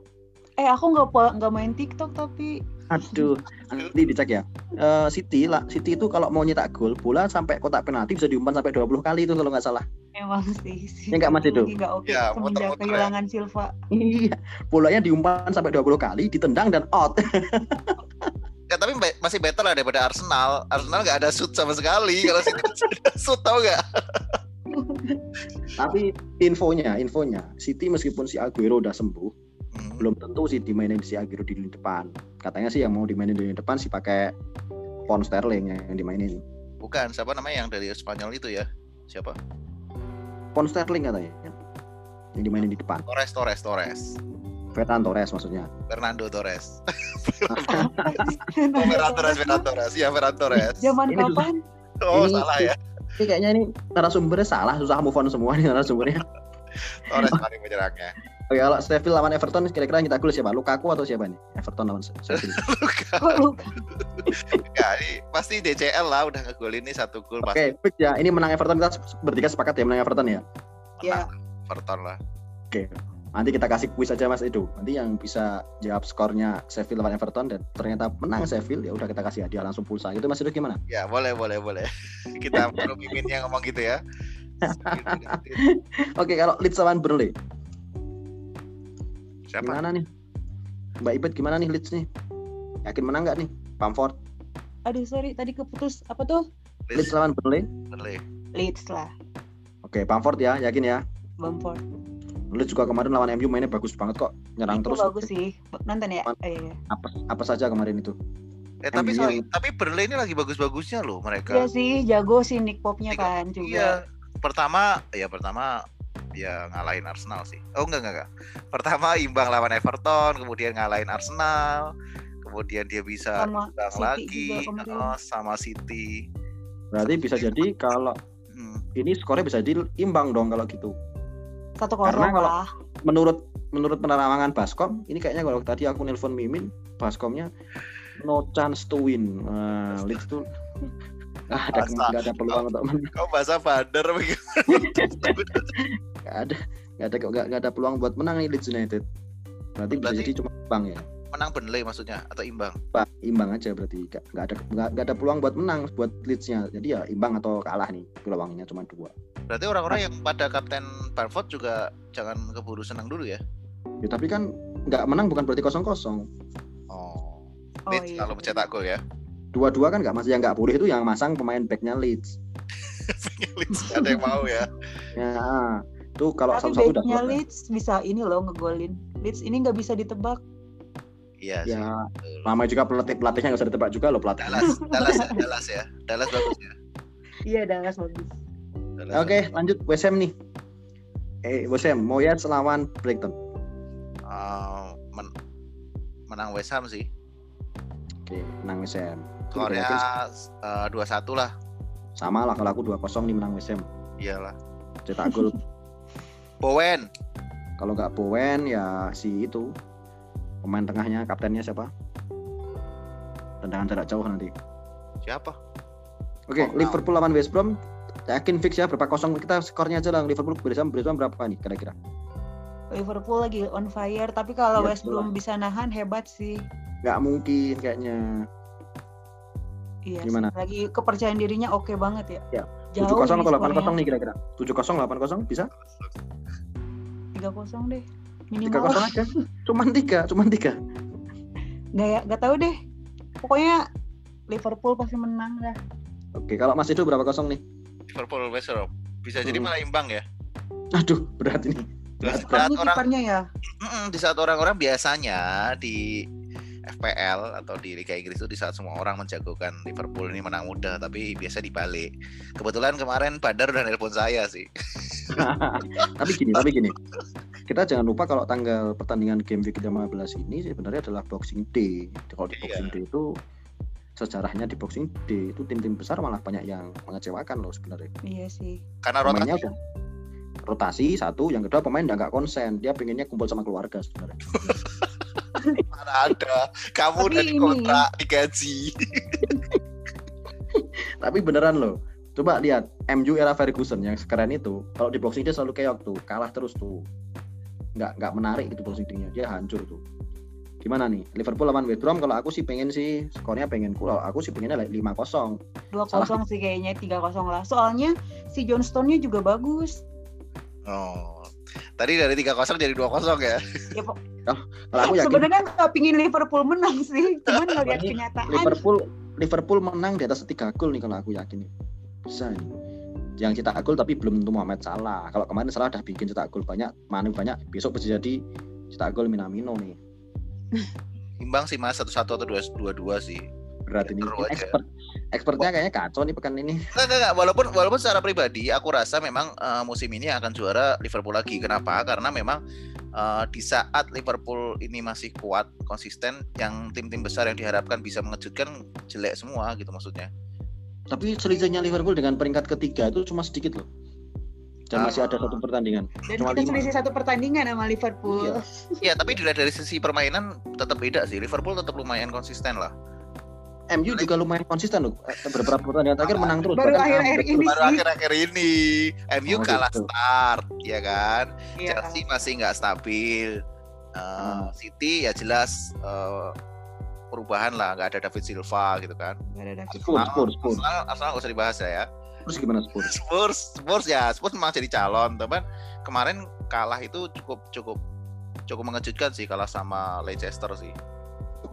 Eh, aku nggak nggak main TikTok tapi
Aduh, nanti dicek ya. Eh, City lah, City itu kalau mau nyetak gol, bola sampai kotak penalti bisa diumpan sampai 20 kali itu kalau nggak salah.
emang sih.
Ya nggak, Mas, itu?
Nggak oke
Ya,
semenjak
ya.
kehilangan Silva.
Iya, bolanya diumpan sampai 20 kali, ditendang dan out.
Ya, tapi be- masih better lah daripada Arsenal. Arsenal nggak ada shoot sama sekali. Kalau City ada shoot tau nggak?
tapi infonya, infonya, City meskipun si Aguero udah sembuh,
Hmm.
belum tentu sih dimainin si Aguero di lini depan. Katanya sih yang mau dimainin di lini depan sih pakai Pon Sterling yang dimainin.
Bukan, siapa namanya yang dari Spanyol itu ya? Siapa?
Pon Sterling katanya. Yang dimainin di depan.
Torres, Torres, Torres.
Ferran Torres maksudnya.
Fernando Torres. Oh, Ferran Torres, Ferran Torres. Iya, Ferran Torres.
Zaman
Ini
kapan?
Oh,
Ini-
salah ya.
Ini kayaknya ini narasumbernya salah, susah move on semua nih narasumbernya.
Torres paling penyerangnya.
Oke, kalau Sheffield lawan Everton kira-kira yang kita gol siapa? Lukaku atau siapa nih? Everton lawan Sheffield.
Lupa?
ya, ini pasti DCL lah udah ngegolin nih satu gol
Oke,
pasti
fix ya. Ini menang Everton kita bertiga sepakat ya menang Everton ya.
Ya.
menang Everton lah.
Nanti kita kasih kuis aja Mas Edo. Nanti yang bisa jawab skornya Sheffield lawan Everton dan ternyata menang Sheffield ya udah kita kasih hadiah langsung pulsa. Itu Mas Edo gimana?
Ya boleh boleh boleh. Kita perlu miminnya ngomong gitu ya.
Oke, kalau Leeds lawan Burnley,
Siapa?
gimana nih? Mbak Ibet gimana nih Leeds nih? Yakin menang nggak nih? Bamford,
Aduh sorry tadi keputus apa tuh?
Leeds lawan Burnley.
Burnley.
Leeds lah,
Oke, Bamford ya, yakin ya.
Bamford.
Leeds juga kemarin lawan MU mainnya bagus banget kok, nyerang
Itu
terus.
bagus sih. Nonton ya?
Man-
Oh, iya.
Apa apa saja kemarin itu?
Eh tapi sorry,
yang-
tapi Burnley ini lagi bagus-bagusnya loh mereka.
Iya sih, jago sih Nick Popnya kan juga.
Iya. Pertama, ya pertama ya ngalahin Arsenal sih. Oh enggak enggak enggak. Pertama imbang lawan Everton, kemudian ngalahin Arsenal, kemudian dia bisa
Sama
imbang
City
lagi
juga
oh, sama City.
Berarti bisa jadi kalau
Hmm.
ini skornya bisa jadi imbang dong kalau gitu.
Satu
Karena kalau-
lah.
Menurut menurut penerawangan Baskom, ini kayaknya kalau tadi aku nelpon Mimin, Baskomnya no chance to win. Nah, Leeds tuh ada nggak ada peluang untuk menang.
Kau bahasa Badar begitu.
Nggak ada nggak ada nggak nggak ada peluang buat menang nih Leeds United. Berarti bisa
Berarti-
jadi cuma imbang ya.
Menang Burnley maksudnya atau imbang?
Pak, imbang aja berarti nggak ada nggak, ada peluang buat menang buat Leeds-nya. Jadi ya imbang atau kalah nih peluangnya cuma dua.
Berarti orang-orang yang pada Kapten Bamford juga jangan keburu senang dulu ya.
Ya, tapi kan nggak menang bukan berarti kosong kosong.
Oh.
Oh,
Leeds
iya.
kalau mencetak gol ya.
Dua-dua kan nggak masih yang nggak boleh itu yang masang pemain backnya Leeds.
Leeds ada yang mau ya.
Ya, tuh kalau
Tapi
satu-satu udah keluar.
Leeds bisa ini loh ngegolin. Leeds ini nggak bisa ditebak.
Iya sih.
Ya, namanya juga pelatih pelatihnya nggak usah ditebak juga loh pelatih.
Dallas, Dallas ya, Dallas ya. Dallas bagus ya.
Iya, Dallas bagus.
Dallas
Oke, lanjut West Ham nih. Eh, West Ham, Moyes lawan Brighton.
Eh, men- menang West Ham sih.
Oke, menang West Ham.
Eh, dua satu lah.
sama lah kalau aku 2-0 nih menang West Ham.
Iyalah.
Cetak gol.
Bowen.
kalau nggak Bowen ya si itu pemain tengahnya kaptennya siapa? Tendangan jarak jauh nanti.
Siapa?
Oke,
Oh,
Liverpool lawan West Brom. Yakin fix ya berapa kosong kita skornya aja lah Liverpool bersama bersama berapa nih kira-kira?
Liverpool lagi on fire, tapi kalau
Iya,
West. Brom bisa nahan hebat sih.
Nggak mungkin kayaknya.
Iya.
Gimana?
sih. Lagi kepercayaan dirinya oke banget ya.
Ya, 7-0
nih
atau 8-0
skornya.
nih kira-kira? 7-0 8-0 bisa?
3-0 deh.
3-0
Minimal.
aja. Cuman 3, cuman 3.
Nggak ya, nggak tahu deh. Pokoknya Liverpool pasti menang dah.
Oke, kalau Mas itu berapa kosong nih?
Liverpool West. Bisa jadi
Hmm.
malah imbang ya.
Aduh, berat ini.
Di
Berat,
saat
Ini
orang
ya.
Mm-mm, di saat orang-orang biasanya di FPL atau di Liga Inggris itu di saat semua orang menjagokan Liverpool ini menang mudah tapi biasa dibalik. Kebetulan kemarin Badar udah nelpon saya sih.
tapi gini, tapi gini. Kita jangan lupa kalau tanggal pertandingan game week 15 ini sebenarnya adalah Boxing Day. Kalau di
Iya.
Boxing Day itu sejarahnya di Boxing Day itu tim-tim besar malah banyak yang mengecewakan loh sebenarnya.
Iya sih.
Karena
Pemainnya
rotasi
udah rotasi satu, yang kedua pemain udah nggak konsen, dia pengennya kumpul sama keluarga sebenarnya.
mana ada. Kamu
Tapi
udah
ini-
dikontrak, digaji.
Tapi beneran loh. Coba lihat MU era Ferguson yang sekeren itu, kalau di Boxing Day selalu keok tuh, kalah terus tuh. Nggak nggak menarik itu Boxing Day-nya, dia hancur tuh. Gimana nih? Liverpool lawan West Brom kalau aku sih pengen sih skornya pengen kalau aku sih pengennya like 5-0.
2-0 sih kayaknya 3-0 lah. Soalnya si John Stone-nya juga bagus.
Oh. Tadi dari 3-0 jadi 2-0 ya.
Ya, pok-
Kalau aku yakin
sebenarnya nggak pingin Liverpool menang sih, cuman ngeliat kenyataan.
Liverpool Liverpool menang di atas 3 gol nih kalau aku yakin. Bisa nih. Yang cetak gol tapi belum tentu Mohamed Salah. Kalau kemarin Salah udah bikin cetak gol banyak, Mane banyak, besok bisa jadi cetak gol Minamino nih.
Imbang sih Mas, 1-1 atau 2-2 sih.
Berat ini. Ini expert. Expertnya kayaknya kacau nih pekan ini.
Enggak, enggak, enggak. Walaupun walaupun secara pribadi aku rasa memang eh, musim ini akan juara Liverpool lagi. Kenapa? Karena memang eh, di saat Liverpool ini masih kuat, konsisten, yang tim-tim besar yang diharapkan bisa mengejutkan jelek semua gitu maksudnya.
Tapi selisihnya Liverpool dengan peringkat ketiga itu cuma sedikit loh. Dan masih ada satu pertandingan.
Dan
cuma
kita selisih satu pertandingan sama Liverpool.
Iya.
Ya, tapi dilihat dari sisi permainan tetap beda sih. Liverpool tetap lumayan konsisten lah.
MU juga lumayan konsisten loh. Eh, Beberapa pertandingan terakhir menang terus.
Baru akhir-akhir ini
baru akhir-akhir ini MU
Oh,
kalah
gitu.
start ya kan
Iya.
Chelsea masih nggak stabil Uh,
Hmm.
City ya jelas uh, perubahan lah nggak ada David Silva gitu kan
Nggak ada David.
Spurs, Spurs, Spurs.
Arsenal, Arsenal nggak usah dibahas ya
Terus gimana Spurs?
Spurs Spurs ya Spurs memang jadi calon teman kemarin kalah itu cukup cukup cukup mengejutkan sih kalah sama Leicester sih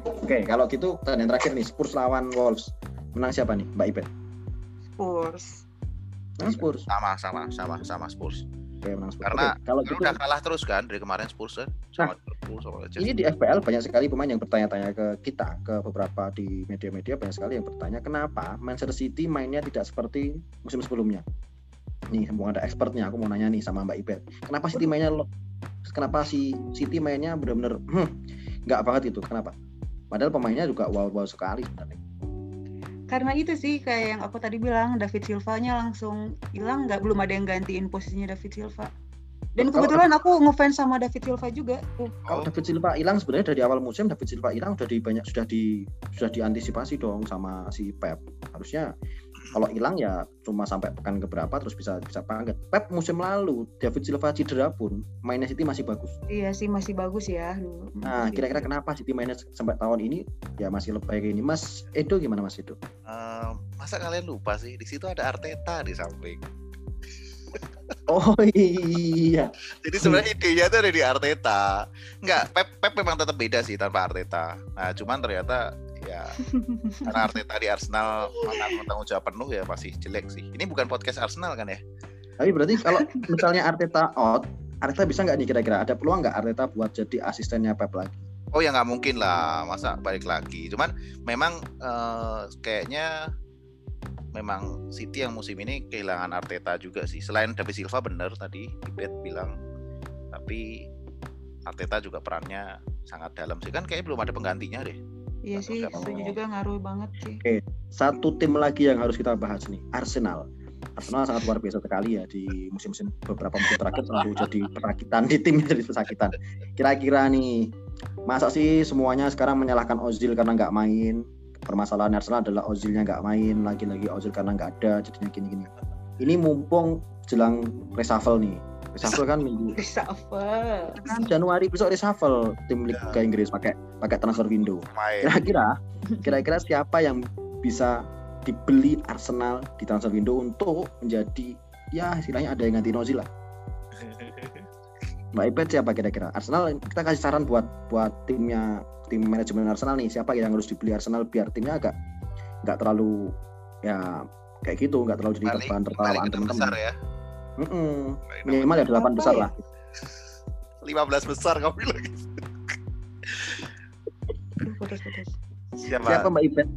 Oke, kalau gitu pertandingan terakhir nih Spurs lawan Wolves. Menang siapa nih, Mbak Ipet?
Spurs.
Menang Spurs.
sama sama sama sama Spurs
Oke, menang Spurs.
Karena-
Oke, kalau gitu
udah kalah terus kan dari kemarin Spurs kan sama Liverpool sama Leicester
ini di FPL banyak sekali pemain yang bertanya-tanya ke kita, ke beberapa di media-media banyak sekali yang bertanya kenapa Manchester City mainnya tidak seperti musim sebelumnya. Nih, mau ada expertnya, aku mau nanya nih sama Mbak Ipet. Kenapa City mainnya lo? Kenapa si City mainnya benar-benar hmm, nggak banget itu? Kenapa? Padahal pemainnya juga wow-wow sekali sebenarnya.
Karena itu sih kayak yang aku tadi bilang David Silva-nya langsung hilang nggak belum ada yang gantiin posisinya David Silva. Dan kebetulan aku ngefans sama David Silva juga.
Kalau
Oh.
David Silva hilang sebenarnya dari awal musim David Silva hilang sudah di banyak sudah di sudah diantisipasi dong sama si Pep. Harusnya kalau hilang ya cuma sampai pekan keberapa terus bisa bisa pangkat. Pep musim lalu David Silva cedera pun mainnya City masih bagus.
Iya sih masih bagus ya dulu.
Nah, kira-kira kenapa City mainnya sampai tahun ini ya masih lebih kayak gini. Mas Edo gimana Mas Edo?
Eh, masa kalian lupa sih di situ ada Arteta di samping
Oh iya.
Jadi sebenarnya idenya tuh ada di Arteta. Enggak, Pep, Pep memang tetap beda sih tanpa Arteta. Nah, cuman ternyata ya karena Arteta di Arsenal menanggung tanggung jawab penuh ya masih jelek sih. Ini bukan podcast Arsenal kan ya?
Tapi berarti kalau misalnya Arteta out, Arteta bisa nggak nih kira-kira ada peluang nggak Arteta buat jadi asistennya Pep lagi?
Oh ya nggak mungkin lah, masa balik lagi. Cuman memang eh, kayaknya memang City yang musim ini kehilangan Arteta juga sih. Selain David Silva bener tadi Ibet bilang, tapi Arteta juga perannya sangat dalam sih. Kan kayaknya belum ada penggantinya deh.
Iya sih, setuju juga ngaruh banget sih.
satu tim lagi yang harus kita bahas nih Arsenal. Arsenal sangat luar biasa sekali ya di musim-musim beberapa musim terakhir selalu jadi perakitan di tim jadi pesakitan. Kira-kira nih masa sih semuanya sekarang menyalahkan Ozil karena nggak main? Permasalahan Arsenal adalah Ozilnya nggak main lagi-lagi Ozil karena nggak ada jadinya gini-gini. Ini mumpung jelang reshuffle nih reshuffle kan minggu.
Reshuffle.
kan Januari besok reshuffle tim Liga Inggris pakai pakai transfer window. Kira-kira kira-kira siapa yang bisa dibeli Arsenal di transfer window untuk menjadi ya istilahnya ada yang ganti Ozil lah. Mbak Ipet siapa kira-kira? Arsenal kita kasih saran buat buat timnya tim manajemen Arsenal nih. Siapa yang harus dibeli Arsenal biar timnya agak nggak terlalu ya kayak gitu nggak terlalu jadi
Balik,
bahan
balik
tertawaan teman-teman
ya. Balik enam
minimal ya delapan
Apa
besar
ya?
lah
15 besar kamu bilang gitu. Siapa?
siapa Mbak Ipet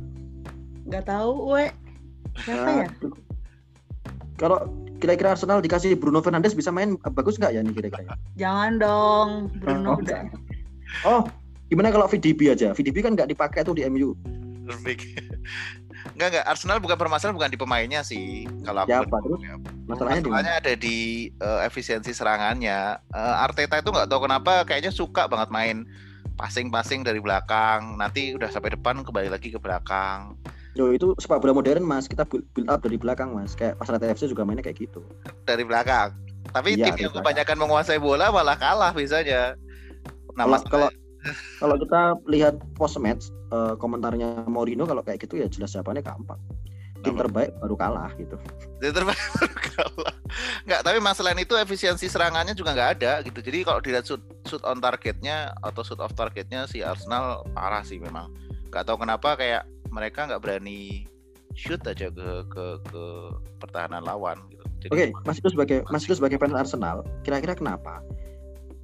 Nggak tahu, we. Siapa ya?
Kalau kira-kira Arsenal dikasih Bruno Fernandes bisa main bagus nggak ya nih kira-kira
Jangan dong, Bruno
Oh,
udah.
Oh, gimana kalau VDB aja? VDB kan nggak dipakai tuh di MU.
Enggak enggak Arsenal bukan permasalahan bukan di pemainnya sih kalau aku ya.
Masalahnya?
Masalahnya ada di eh, efisiensi serangannya. Eh, Arteta itu nggak tahu kenapa kayaknya suka banget main passing-passing dari belakang. Nanti udah sampai depan kembali lagi ke belakang.
Yo itu sepak bola modern mas, kita build up dari belakang mas. Kayak pas TFC juga mainnya kayak gitu.
Dari belakang. Tapi
Iya,
tim yang kebanyakan menguasai bola malah kalah biasanya. Nah,
Kalau- kalau kalau kita lihat post match eh, komentarnya Mourinho kalau kayak gitu ya jelas jawabannya gampang. Tim terbaik baru kalah gitu.
Dia terbaik baru kalah. Nggak, tapi masalah itu efisiensi serangannya juga nggak ada gitu. Jadi kalau dilihat shoot, shoot on targetnya atau shoot off targetnya si Arsenal parah sih memang. Nggak tahu kenapa kayak mereka nggak berani shoot aja ke ke ke pertahanan lawan gitu.
Oke, Mas itu sebagai Mas itu sebagai fans Arsenal, kira-kira kenapa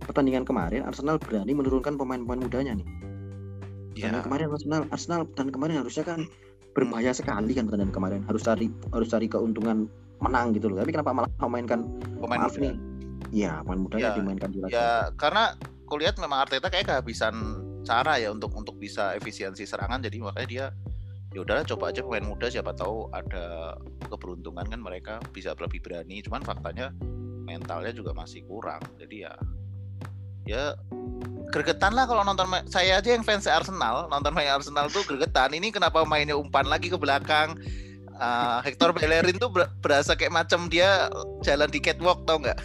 pertandingan kemarin Arsenal berani menurunkan pemain-pemain mudanya nih?
ya,
Karena kemarin Arsenal Arsenal dan kemarin harusnya kan berbahaya sekali kan pertandingan kemarin. Harus cari harus cari keuntungan menang gitu loh. Tapi kenapa malah memainkan
pemain
maaf
muda.
nih? Iya, pemain mudanya
Ya,
dimainkan di
Ya karena kulihat memang Arteta kayak kehabisan cara ya untuk untuk bisa efisiensi serangan. Jadi makanya dia ya udahlah coba aja pemain muda. Siapa tahu ada keberuntungan kan mereka bisa lebih berani. Cuman faktanya mentalnya juga masih kurang. Jadi ya ya gregetan lah kalau nonton saya aja yang fans Arsenal nonton main Arsenal tuh gregetan. Ini kenapa mainnya umpan lagi ke belakang? Ah, Hector Bellerin tuh ber- berasa kayak macam dia jalan di catwalk tau nggak?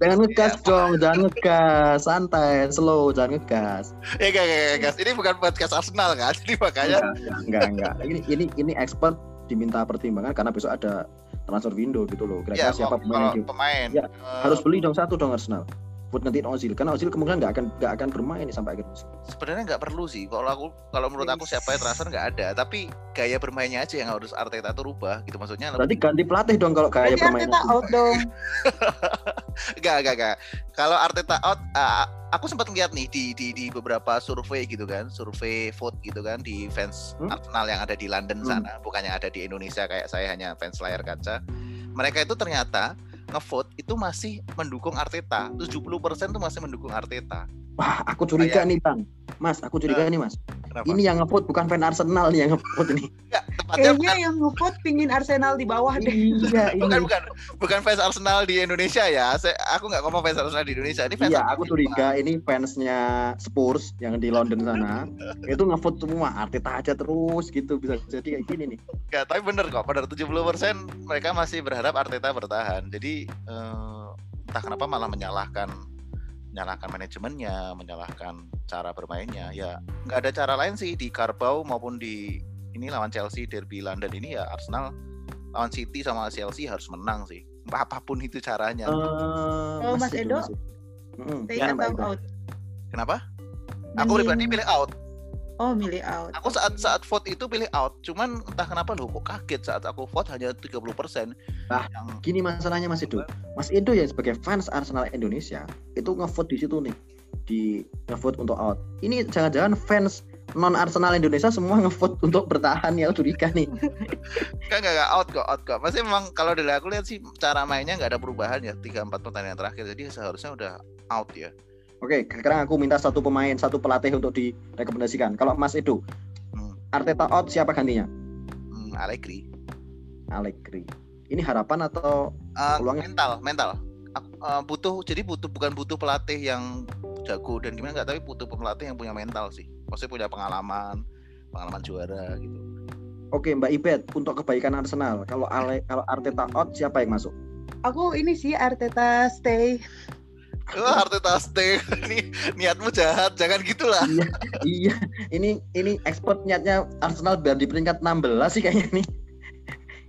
Jangan ngegas dong, jangan ngegas, santai, slow, jangan ngegas.
ya gak, gak, gak, ini bukan podcast Arsenal kan? Jadi makanya
Enggak, enggak, enggak. Ini ini ini expert diminta pertimbangan karena besok ada transfer window gitu loh.
ya
Kira-kira siapa
kalau-
pemain
pemain
Ya,
eh,
harus beli dong satu dong Arsenal buat nantiin Ozil karena Ozil kemungkinan nggak akan nggak akan bermain sampai akhir musim.
sebenarnya nggak perlu sih kalau aku kalau menurut aku siapa yang transfer nggak ada tapi gaya bermainnya aja yang harus Arteta tuh rubah gitu maksudnya
Berarti ganti pelatih dong kalau gaya permainan.
Arteta out dong.
Enggak, enggak, enggak. Kalau Arteta out, ah, aku sempat ngeliat nih di, di di beberapa survei gitu kan, survei vote gitu kan di fans
Hmm?
Arsenal yang ada di London
Hmm.
sana, bukannya ada di Indonesia kayak saya hanya fans layar kaca. Mereka itu ternyata ngevote itu masih mendukung Arteta. 70% tuh masih mendukung Arteta.
Wah, aku curiga nih bang, Mas, aku curiga nih Mas.
Kenapa?
Ini yang ngevote bukan fan Arsenal nih yang ngevote ini.
Enggak, tepatnya
Kayaknya
bukan,
yang ngevote pingin Arsenal di bawah deh.
iya,
bukan
ini.
bukan bukan fans Arsenal di Indonesia ya. Saya, aku nggak ngomong fans Arsenal di Indonesia. Ini fans
Iya,
Arsenal
aku curiga ini fansnya Spurs yang di London sana itu ngevote semua Arteta aja terus gitu bisa jadi kayak gini nih.
Enggak, tapi bener kok. Pada 70% mereka masih berharap Arteta bertahan. Jadi eh, entah kenapa malah menyalahkan menyalahkan manajemennya, menyalahkan cara bermainnya. Ya nggak ada cara lain sih di Carabao maupun di ini lawan Chelsea derby London ini ya Arsenal lawan City sama Chelsea harus menang sih. Apa pun itu caranya.
Eh,
Oh, Mas
Edo
atau
Edo?
out?
Kenapa? Aku pribadi pilih out.
Oh, milih out.
Aku saat saat vote itu pilih out. Cuman entah kenapa loh kok kaget saat aku vote hanya 30%.
Ah.
Yang
Gini masalahnya Mas Edo. Mas Edo ya sebagai fans Arsenal Indonesia itu ngevote di situ nih di ngevote untuk out. Ini jangan-jangan fans non Arsenal Indonesia semua ngevote untuk bertahan ya curiga nih.
Enggak, enggak, enggak, out kok, out kok. Masih memang kalau dari aku lihat sih cara mainnya nggak ada perubahan ya. 3-4 pertandingan terakhir. Jadi seharusnya udah out ya.
Oke, sekarang aku minta satu pemain, satu pelatih untuk direkomendasikan. Kalau Mas Edo,
Hmm,
Arteta out siapa gantinya?
hmm, Allegri.
Allegri. Ini harapan atau
Eh,
Peluangnya-
mental, mental. Aku, eh, butuh jadi butuh bukan butuh pelatih yang jago dan gimana enggak tapi butuh pelatih yang punya mental sih. Maksudnya punya pengalaman, pengalaman juara gitu.
Oke Mbak Ibet untuk kebaikan Arsenal. Kalau Ale, kalau Arteta out siapa yang masuk?
Aku ini sih Arteta stay.
Wah, Arteta stay. Ini niatmu jahat, jangan gitulah.
iya, iya. Ini ini ekspor niatnya Arsenal biar di peringkat 16 sih kayaknya nih.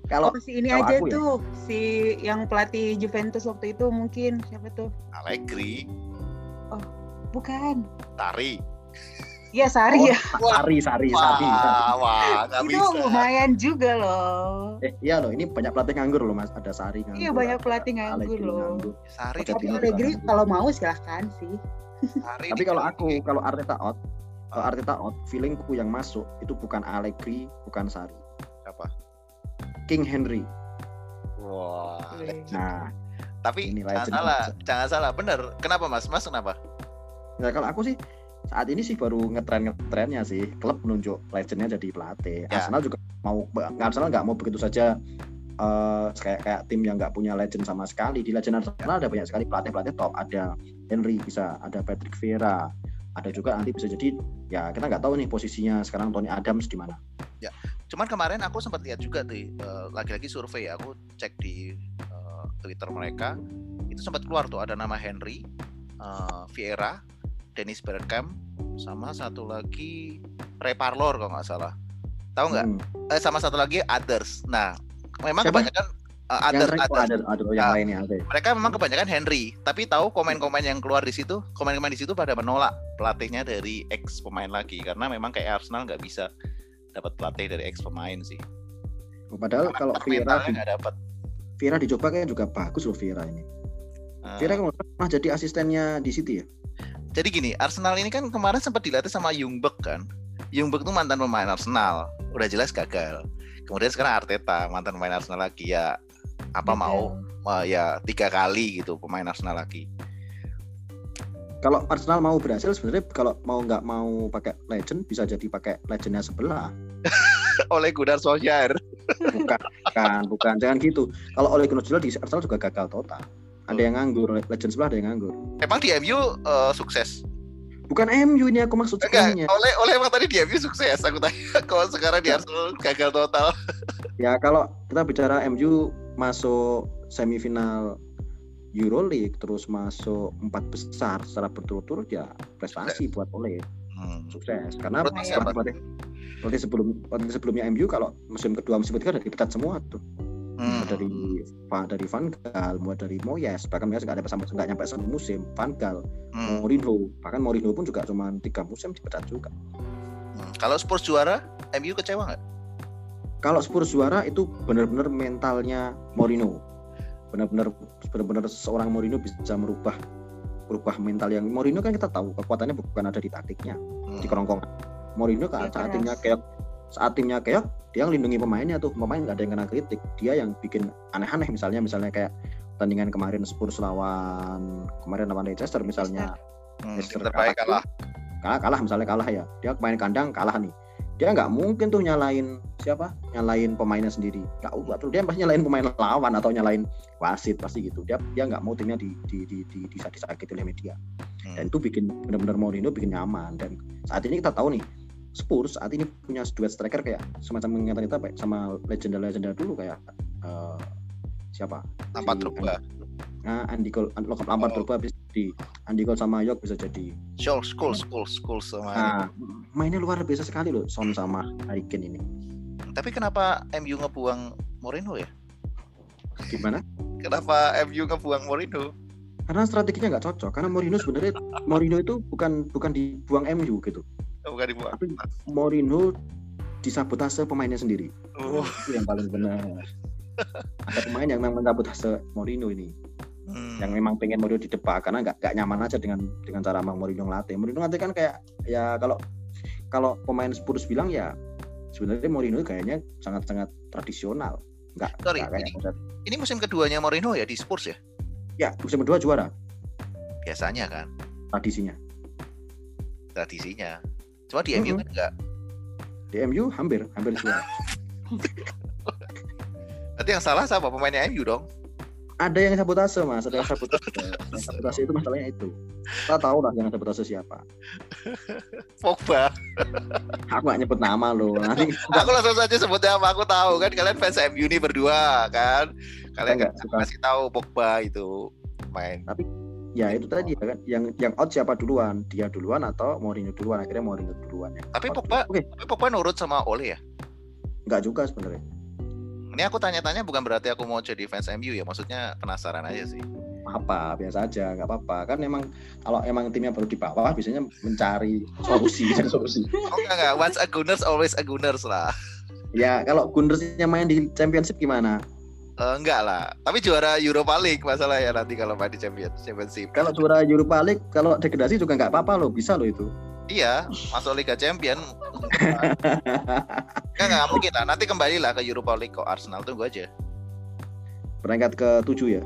Kalau
Oh, si ini
kalau
aja
aku ya.
tuh, si yang pelatih Juventus waktu itu mungkin siapa tuh?
Allegri,
Bukan.
Tari.
Iya Sari ya.
Wah,
Sari, Sari, Sari. Sari.
wah, wah, nggak
itu
bisa.
lumayan juga loh.
Eh, iya loh, ini banyak pelatih nganggur loh Mas. Ada Sari nganggur.
Iya, banyak pelatih nganggur loh.
nganggur.
Sari di
Tapi Allegri kalau mau silahkan sih.
Sari
Tapi kalau aku, kalau Arteta out, kalau Arteta out, feelingku yang masuk itu bukan Allegri, bukan Sari.
apa?
King Henry.
Wah.
Nah,
Tapi
Ini
jangan salah, jangan salah. Bener. Kenapa Mas? Mas kenapa?
Nah, kalau aku sih saat ini sih baru ngetren ngetrennya sih klub menunjuk legendnya jadi pelatih.
Ya.
Arsenal juga mau Arsenal nggak mau begitu saja eh, kayak kayak tim yang nggak punya legend sama sekali. Di legend Arsenal ada banyak sekali pelatih pelatih top. Ada Henry bisa, ada Patrick Vieira, ada juga nanti bisa jadi ya kita nggak tahu nih posisinya sekarang Tony Adams di mana.
Cuman kemarin aku sempat lihat juga tuh eh, lagi-lagi survei ya. Aku cek di eh, Twitter mereka itu sempat keluar tuh ada nama Henry, eh, Vieira, Dennis Bergkamp, sama satu lagi Ray Parlour kalau nggak salah. Tahu nggak?
Hmm.
Eh, sama satu lagi Others. Nah, memang
Siapa?
kebanyakan
Yang
Others,
oh,
Others.
ada ada yang
Ah.
lainnya. Oke.
mereka memang kebanyakan Henry tapi tahu komen-komen yang keluar di situ komen-komen di situ pada menolak pelatihnya dari ex pemain lagi karena memang kayak Arsenal nggak bisa dapat pelatih dari ex pemain sih
Padahal kalau Vieira
mentalnya
di,
nggak dapat
Vieira dicoba kan juga bagus loh Vieira ini. Vieira kan pernah jadi asistennya di City ya.
jadi gini Arsenal ini kan kemarin sempat dilatih sama Jungberg kan. Jungberg tuh mantan pemain Arsenal udah jelas gagal. Kemudian sekarang Arteta mantan pemain Arsenal lagi ya apa mau eh, ya tiga kali gitu pemain Arsenal lagi.
Kalau Arsenal mau berhasil sebenarnya kalau mau nggak mau pakai legend bisa jadi pakai legendnya sebelah.
Oleh Gunnar Solskjaer.
Bukan bukan bukan. Jangan gitu. Kalau oleh Gunnar Solskjaer di Arsenal juga gagal total ada yang nganggur legend sebelah ada yang nganggur
Emang di MU eh, sukses?
bukan MU ini aku maksud
Enggak,
sebenarnya
oleh oleh emang tadi di MU sukses. Aku tanya kalau sekarang di Arsenal gagal total.
ya kalau kita bicara MU masuk semifinal Euroleague terus masuk empat besar secara berturut-turut ya prestasi buat oleh
Hmm.
sukses karena pelatih sebelum pelatih sebelumnya MU kalau musim kedua musim ketiga udah dipecat semua tuh
Hmm.
Dari Van- dari Van Gaal mulai dari Moyes bahkan Moyes nggak ada sampai nggak nyampe satu musim Van Gaal
Hmm.
Mourinho bahkan Mourinho pun juga cuma tiga musim dipecat juga
Hmm. Kalau Spurs juara, MU kecewa nggak?
kalau Spurs juara itu benar-benar mentalnya Mourinho benar-benar benar-benar seorang Mourinho bisa merubah merubah mental yang Mourinho kan kita tahu kekuatannya bukan ada di taktiknya
Hmm.
di kerongkongan Mourinho kan
keras.
timnya keok saat timnya keok dia ngelindungi pemainnya tuh. Pemain nggak ada yang kena kritik. Dia yang bikin aneh-aneh misalnya misalnya kayak pertandingan kemarin Spurs lawan kemarin lawan Leicester misalnya.
Hmm,
Leicester
terbaik kalah.
kalah. kalah misalnya kalah ya. Dia main kandang kalah nih. Dia nggak mungkin tuh nyalain siapa? Nyalain pemainnya sendiri. Nggak nggak perlu dia pasti nyalain pemain lawan atau nyalain wasit pasti gitu. Dia dia nggak mau timnya di di di, di, di, disakiti oleh media.
Hmm.
dan itu bikin benar-benar Mourinho bikin nyaman. Dan saat ini kita tahu nih Spurs saat ini punya duet striker kayak semacam mengingatkan kita Pak, sama legenda-legenda dulu kayak eh, siapa
Lampard
Si
Drogba.
nah Andy Cole Lampard Lampard
Oh.
Drogba bisa di Andy Cole sama York bisa jadi
School, school, school, school sama.
Nah, mainnya luar biasa sekali loh Son sama Harry Kane ini.
Tapi kenapa MU ngebuang Mourinho ya?
Gimana?
Kenapa MU ngebuang Mourinho?
Karena strateginya nggak cocok. Karena Mourinho sebenarnya Mourinho itu bukan bukan dibuang MU gitu.
Oh, bukan dibuang.
Tapi Mourinho disabotase pemainnya sendiri.
Oh.
Itu yang paling benar. Ada pemain yang memang mensabotase Mourinho ini,
Hmm.
yang memang pengen Mourinho di depan karena nggak nggak nyaman aja dengan dengan cara Mang Mourinho ngelatih. Mourinho ngelatih kan kayak ya kalau kalau pemain Spurs bilang ya sebenarnya Mourinho kayaknya sangat-sangat tradisional. Nggak,
Sorry,
kayak
ini- Ini musim keduanya Mourinho ya di Spurs ya?
ya musim kedua juara
Biasanya kan
tradisinya.
tradisinya. Cuma di MU
Mm-mm.
kan enggak.
di MU hampir hampir juara.
Berarti yang salah siapa pemainnya MU dong?
ada yang sabotase mas, ada yang sabotase. yang sabotase itu masalahnya itu. Kita tahu lah yang sabotase siapa.
Pogba.
Aku gak nyebut nama loh. Nanti
Aku langsung saja sebutnya apa aku tahu kan kalian fans MU nih berdua kan. Kalian
suka.
kasih tahu Pogba itu main.
Ya itu tadi ya kan yang yang out siapa duluan? Dia duluan atau Mourinho duluan? Akhirnya Mourinho duluan ya.
Tapi
Out.
Pogba-
Oke,
Tapi Pogba nurut sama Ole ya.
enggak juga sebenarnya.
Ini aku tanya-tanya bukan berarti aku mau jadi fans MU ya, maksudnya penasaran aja sih.
Apa biasa aja, nggak apa-apa. Kan emang kalau emang timnya baru di bawah biasanya mencari solusi dan solusi.
Oh enggak enggak, once a Gunners always a Gunners lah.
Ya kalau Gundersnya main di Championship gimana?
Eh, enggak lah, tapi juara Europa League masalah ya nanti kalau main di Champions Championship.
Kalau juara Europa League, kalau degradasi juga nggak apa-apa loh, bisa loh itu.
Iya, masuk Liga Champion. Enggak enggak mungkin lah. Nanti kembali lah ke Europa League kok Arsenal tunggu aja.
Berangkat ke tujuh ya.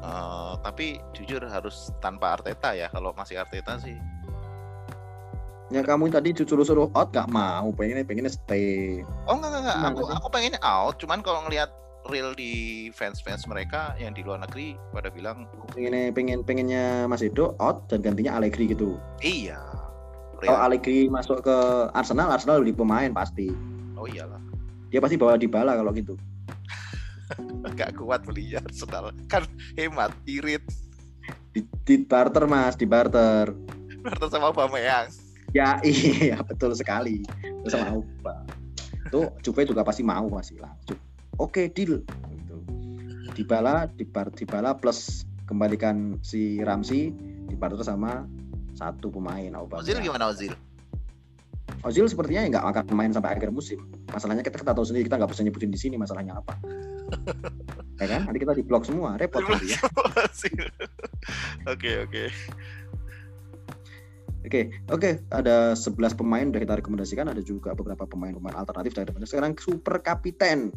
Eh, tapi jujur harus tanpa Arteta ya. Kalau masih Arteta sih.
Ya kamu tadi suruh-suruh out gak mau, pengennya pengennya stay.
Oh enggak enggak, enggak. Aku aku pengennya out. Cuman kalau ngelihat real di fans-fans mereka yang di luar negeri pada bilang
Pengennya pengen pengennya Mas Edo out dan gantinya Allegri gitu.
iya.
Kalau
Real.
Allegri masuk ke Arsenal, Arsenal beli pemain pasti.
Oh iyalah.
Dia pasti bawa Dybala kalau gitu.
Gak kuat beli Arsenal. Kan hemat, irit.
Di, di barter Mas, di barter.
Berarti sama Bameyang.
Ya iya betul sekali. Sama Auba. Tuh Juve juga pasti mau masih langsung. Oke deal. Gitu. Dybala, Dybala plus kembalikan si Ramsey di barter sama satu pemain Auba.
Ozil gimana Ozil?
Ozil sepertinya nggak akan main sampai akhir musim. Masalahnya kita, kita tahu sendiri kita nggak bisa nyebutin di sini masalahnya apa. ya kan? Nanti kita di blok semua, repot nanti ya.
Ozil. Oke oke.
Oke, oke, ada 11 pemain udah kita rekomendasikan, ada juga beberapa pemain-pemain alternatif dari Sekarang super kapiten.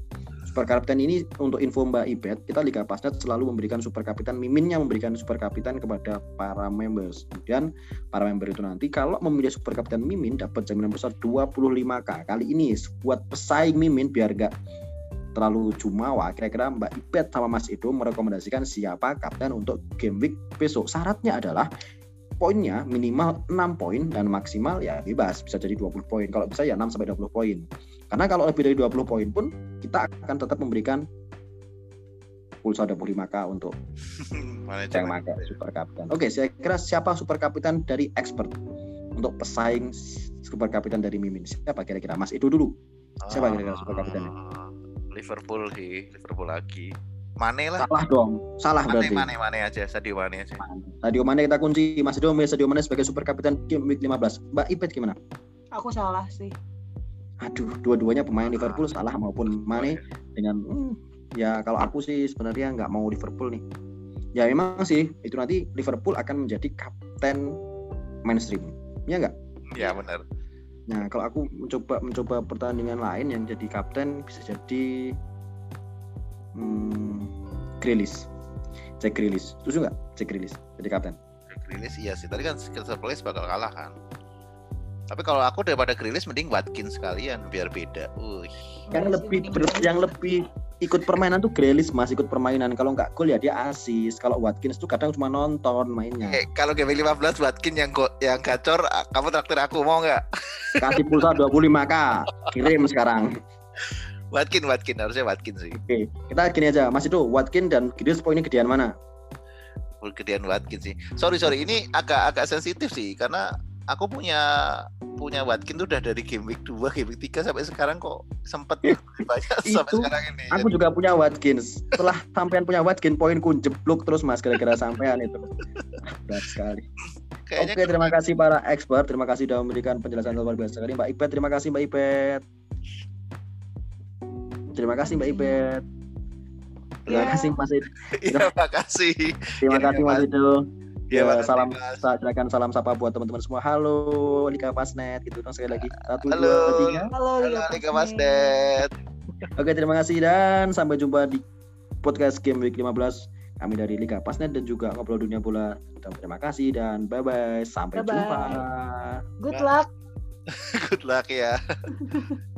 Super kapiten ini untuk info Mbak Ibet, kita Liga Pasnet selalu memberikan super kapiten, miminnya memberikan super kapiten kepada para members. Kemudian para member itu nanti kalau memilih super kapiten mimin dapat jaminan besar 25k. Kali ini buat pesaing mimin biar gak terlalu jumawa, kira-kira Mbak Ipet sama Mas Edo merekomendasikan siapa kapten untuk game week besok. Syaratnya adalah poinnya minimal 6 poin dan maksimal ya bebas bisa jadi 20 poin. Kalau bisa ya 6 sampai 20 poin. Karena kalau lebih dari 20 poin pun kita akan tetap memberikan pulsa 25k untuk yang pakai super kapten. Oke, saya kira siapa super kapten dari expert untuk pesaing super kapten dari Mimin? Siapa kira-kira? Mas itu dulu. Siapa kira-kira super kaptennya?
Ah, Liverpool sih, Liverpool lagi. Mane lah.
Salah dong. Salah
Mane,
berarti.
Mane, Mane aja, Sadio Mane aja.
Sadio Mane kita kunci. Mas Edo memilih Sadio Mane sebagai super kapten game week 15. Mbak Ipet gimana?
Aku salah sih.
Aduh, dua-duanya pemain Liverpool salah maupun Mane dengan hmm, ya kalau aku sih sebenarnya nggak mau Liverpool nih. Ya memang sih itu nanti Liverpool akan menjadi kapten mainstream. Ya nggak?
Ya benar.
Nah kalau aku mencoba mencoba pertandingan lain yang jadi kapten bisa jadi hmm, Grealish. Jack Grealish. Setuju nggak? Jack Grealish jadi kapten.
Grilis iya sih. Tadi kan Crystal Palace bakal kalah kan. Tapi kalau aku daripada Grilis mending Watkins sekalian biar beda. Uih.
Yang lebih ber- yang lebih ikut permainan tuh Grealish mas ikut permainan kalau nggak gol ya dia asis kalau Watkins tuh kadang cuma nonton mainnya
Eh, kalau game 15 Watkins yang yang gacor, kamu traktir aku mau nggak?
kasih pulsa 25k kirim sekarang
Watkins, Watkins harusnya Watkins sih.
oke kita gini aja mas itu Watkins dan Grealish poinnya gedean mana
Gedean Watkins sih. Sorry sorry, ini agak agak sensitif sih karena aku punya punya Watkins tuh udah dari game week 2, game week 3 sampai sekarang kok sempet
Eh,
banyak
itu
sampai sekarang ini.
aku juga punya Watkins setelah sampean punya Watkins poinku jeblok terus mas gara-gara sampean itu berat sekali
Kayaknya
Oke, terima kasih para expert. Terima kasih sudah memberikan penjelasan luar biasa sekali. Mbak Ipet, terima kasih Mbak Ipet. Terima kasih Mbak Ipet. Terima
Ya.
kasih Mas Id.
Iya, makasih.
Terima
Iya,
kasih Mas. Ido.
Iya,
Ya,
makasih,
salam silakan salam sapa buat teman-teman semua. Halo Lika Pasnet gitu dong sekali lagi. Satu,
Halo.
dua, tiga.
Halo,
Halo, Liga Mas Ded.
Oke, terima kasih dan sampai jumpa di podcast Game Week 15. Kami dari Liga Pasnet dan juga Ngobrol Dunia Bola. Terima kasih dan bye-bye. Sampai
Bye-bye.
jumpa.
Good luck.
Good luck ya.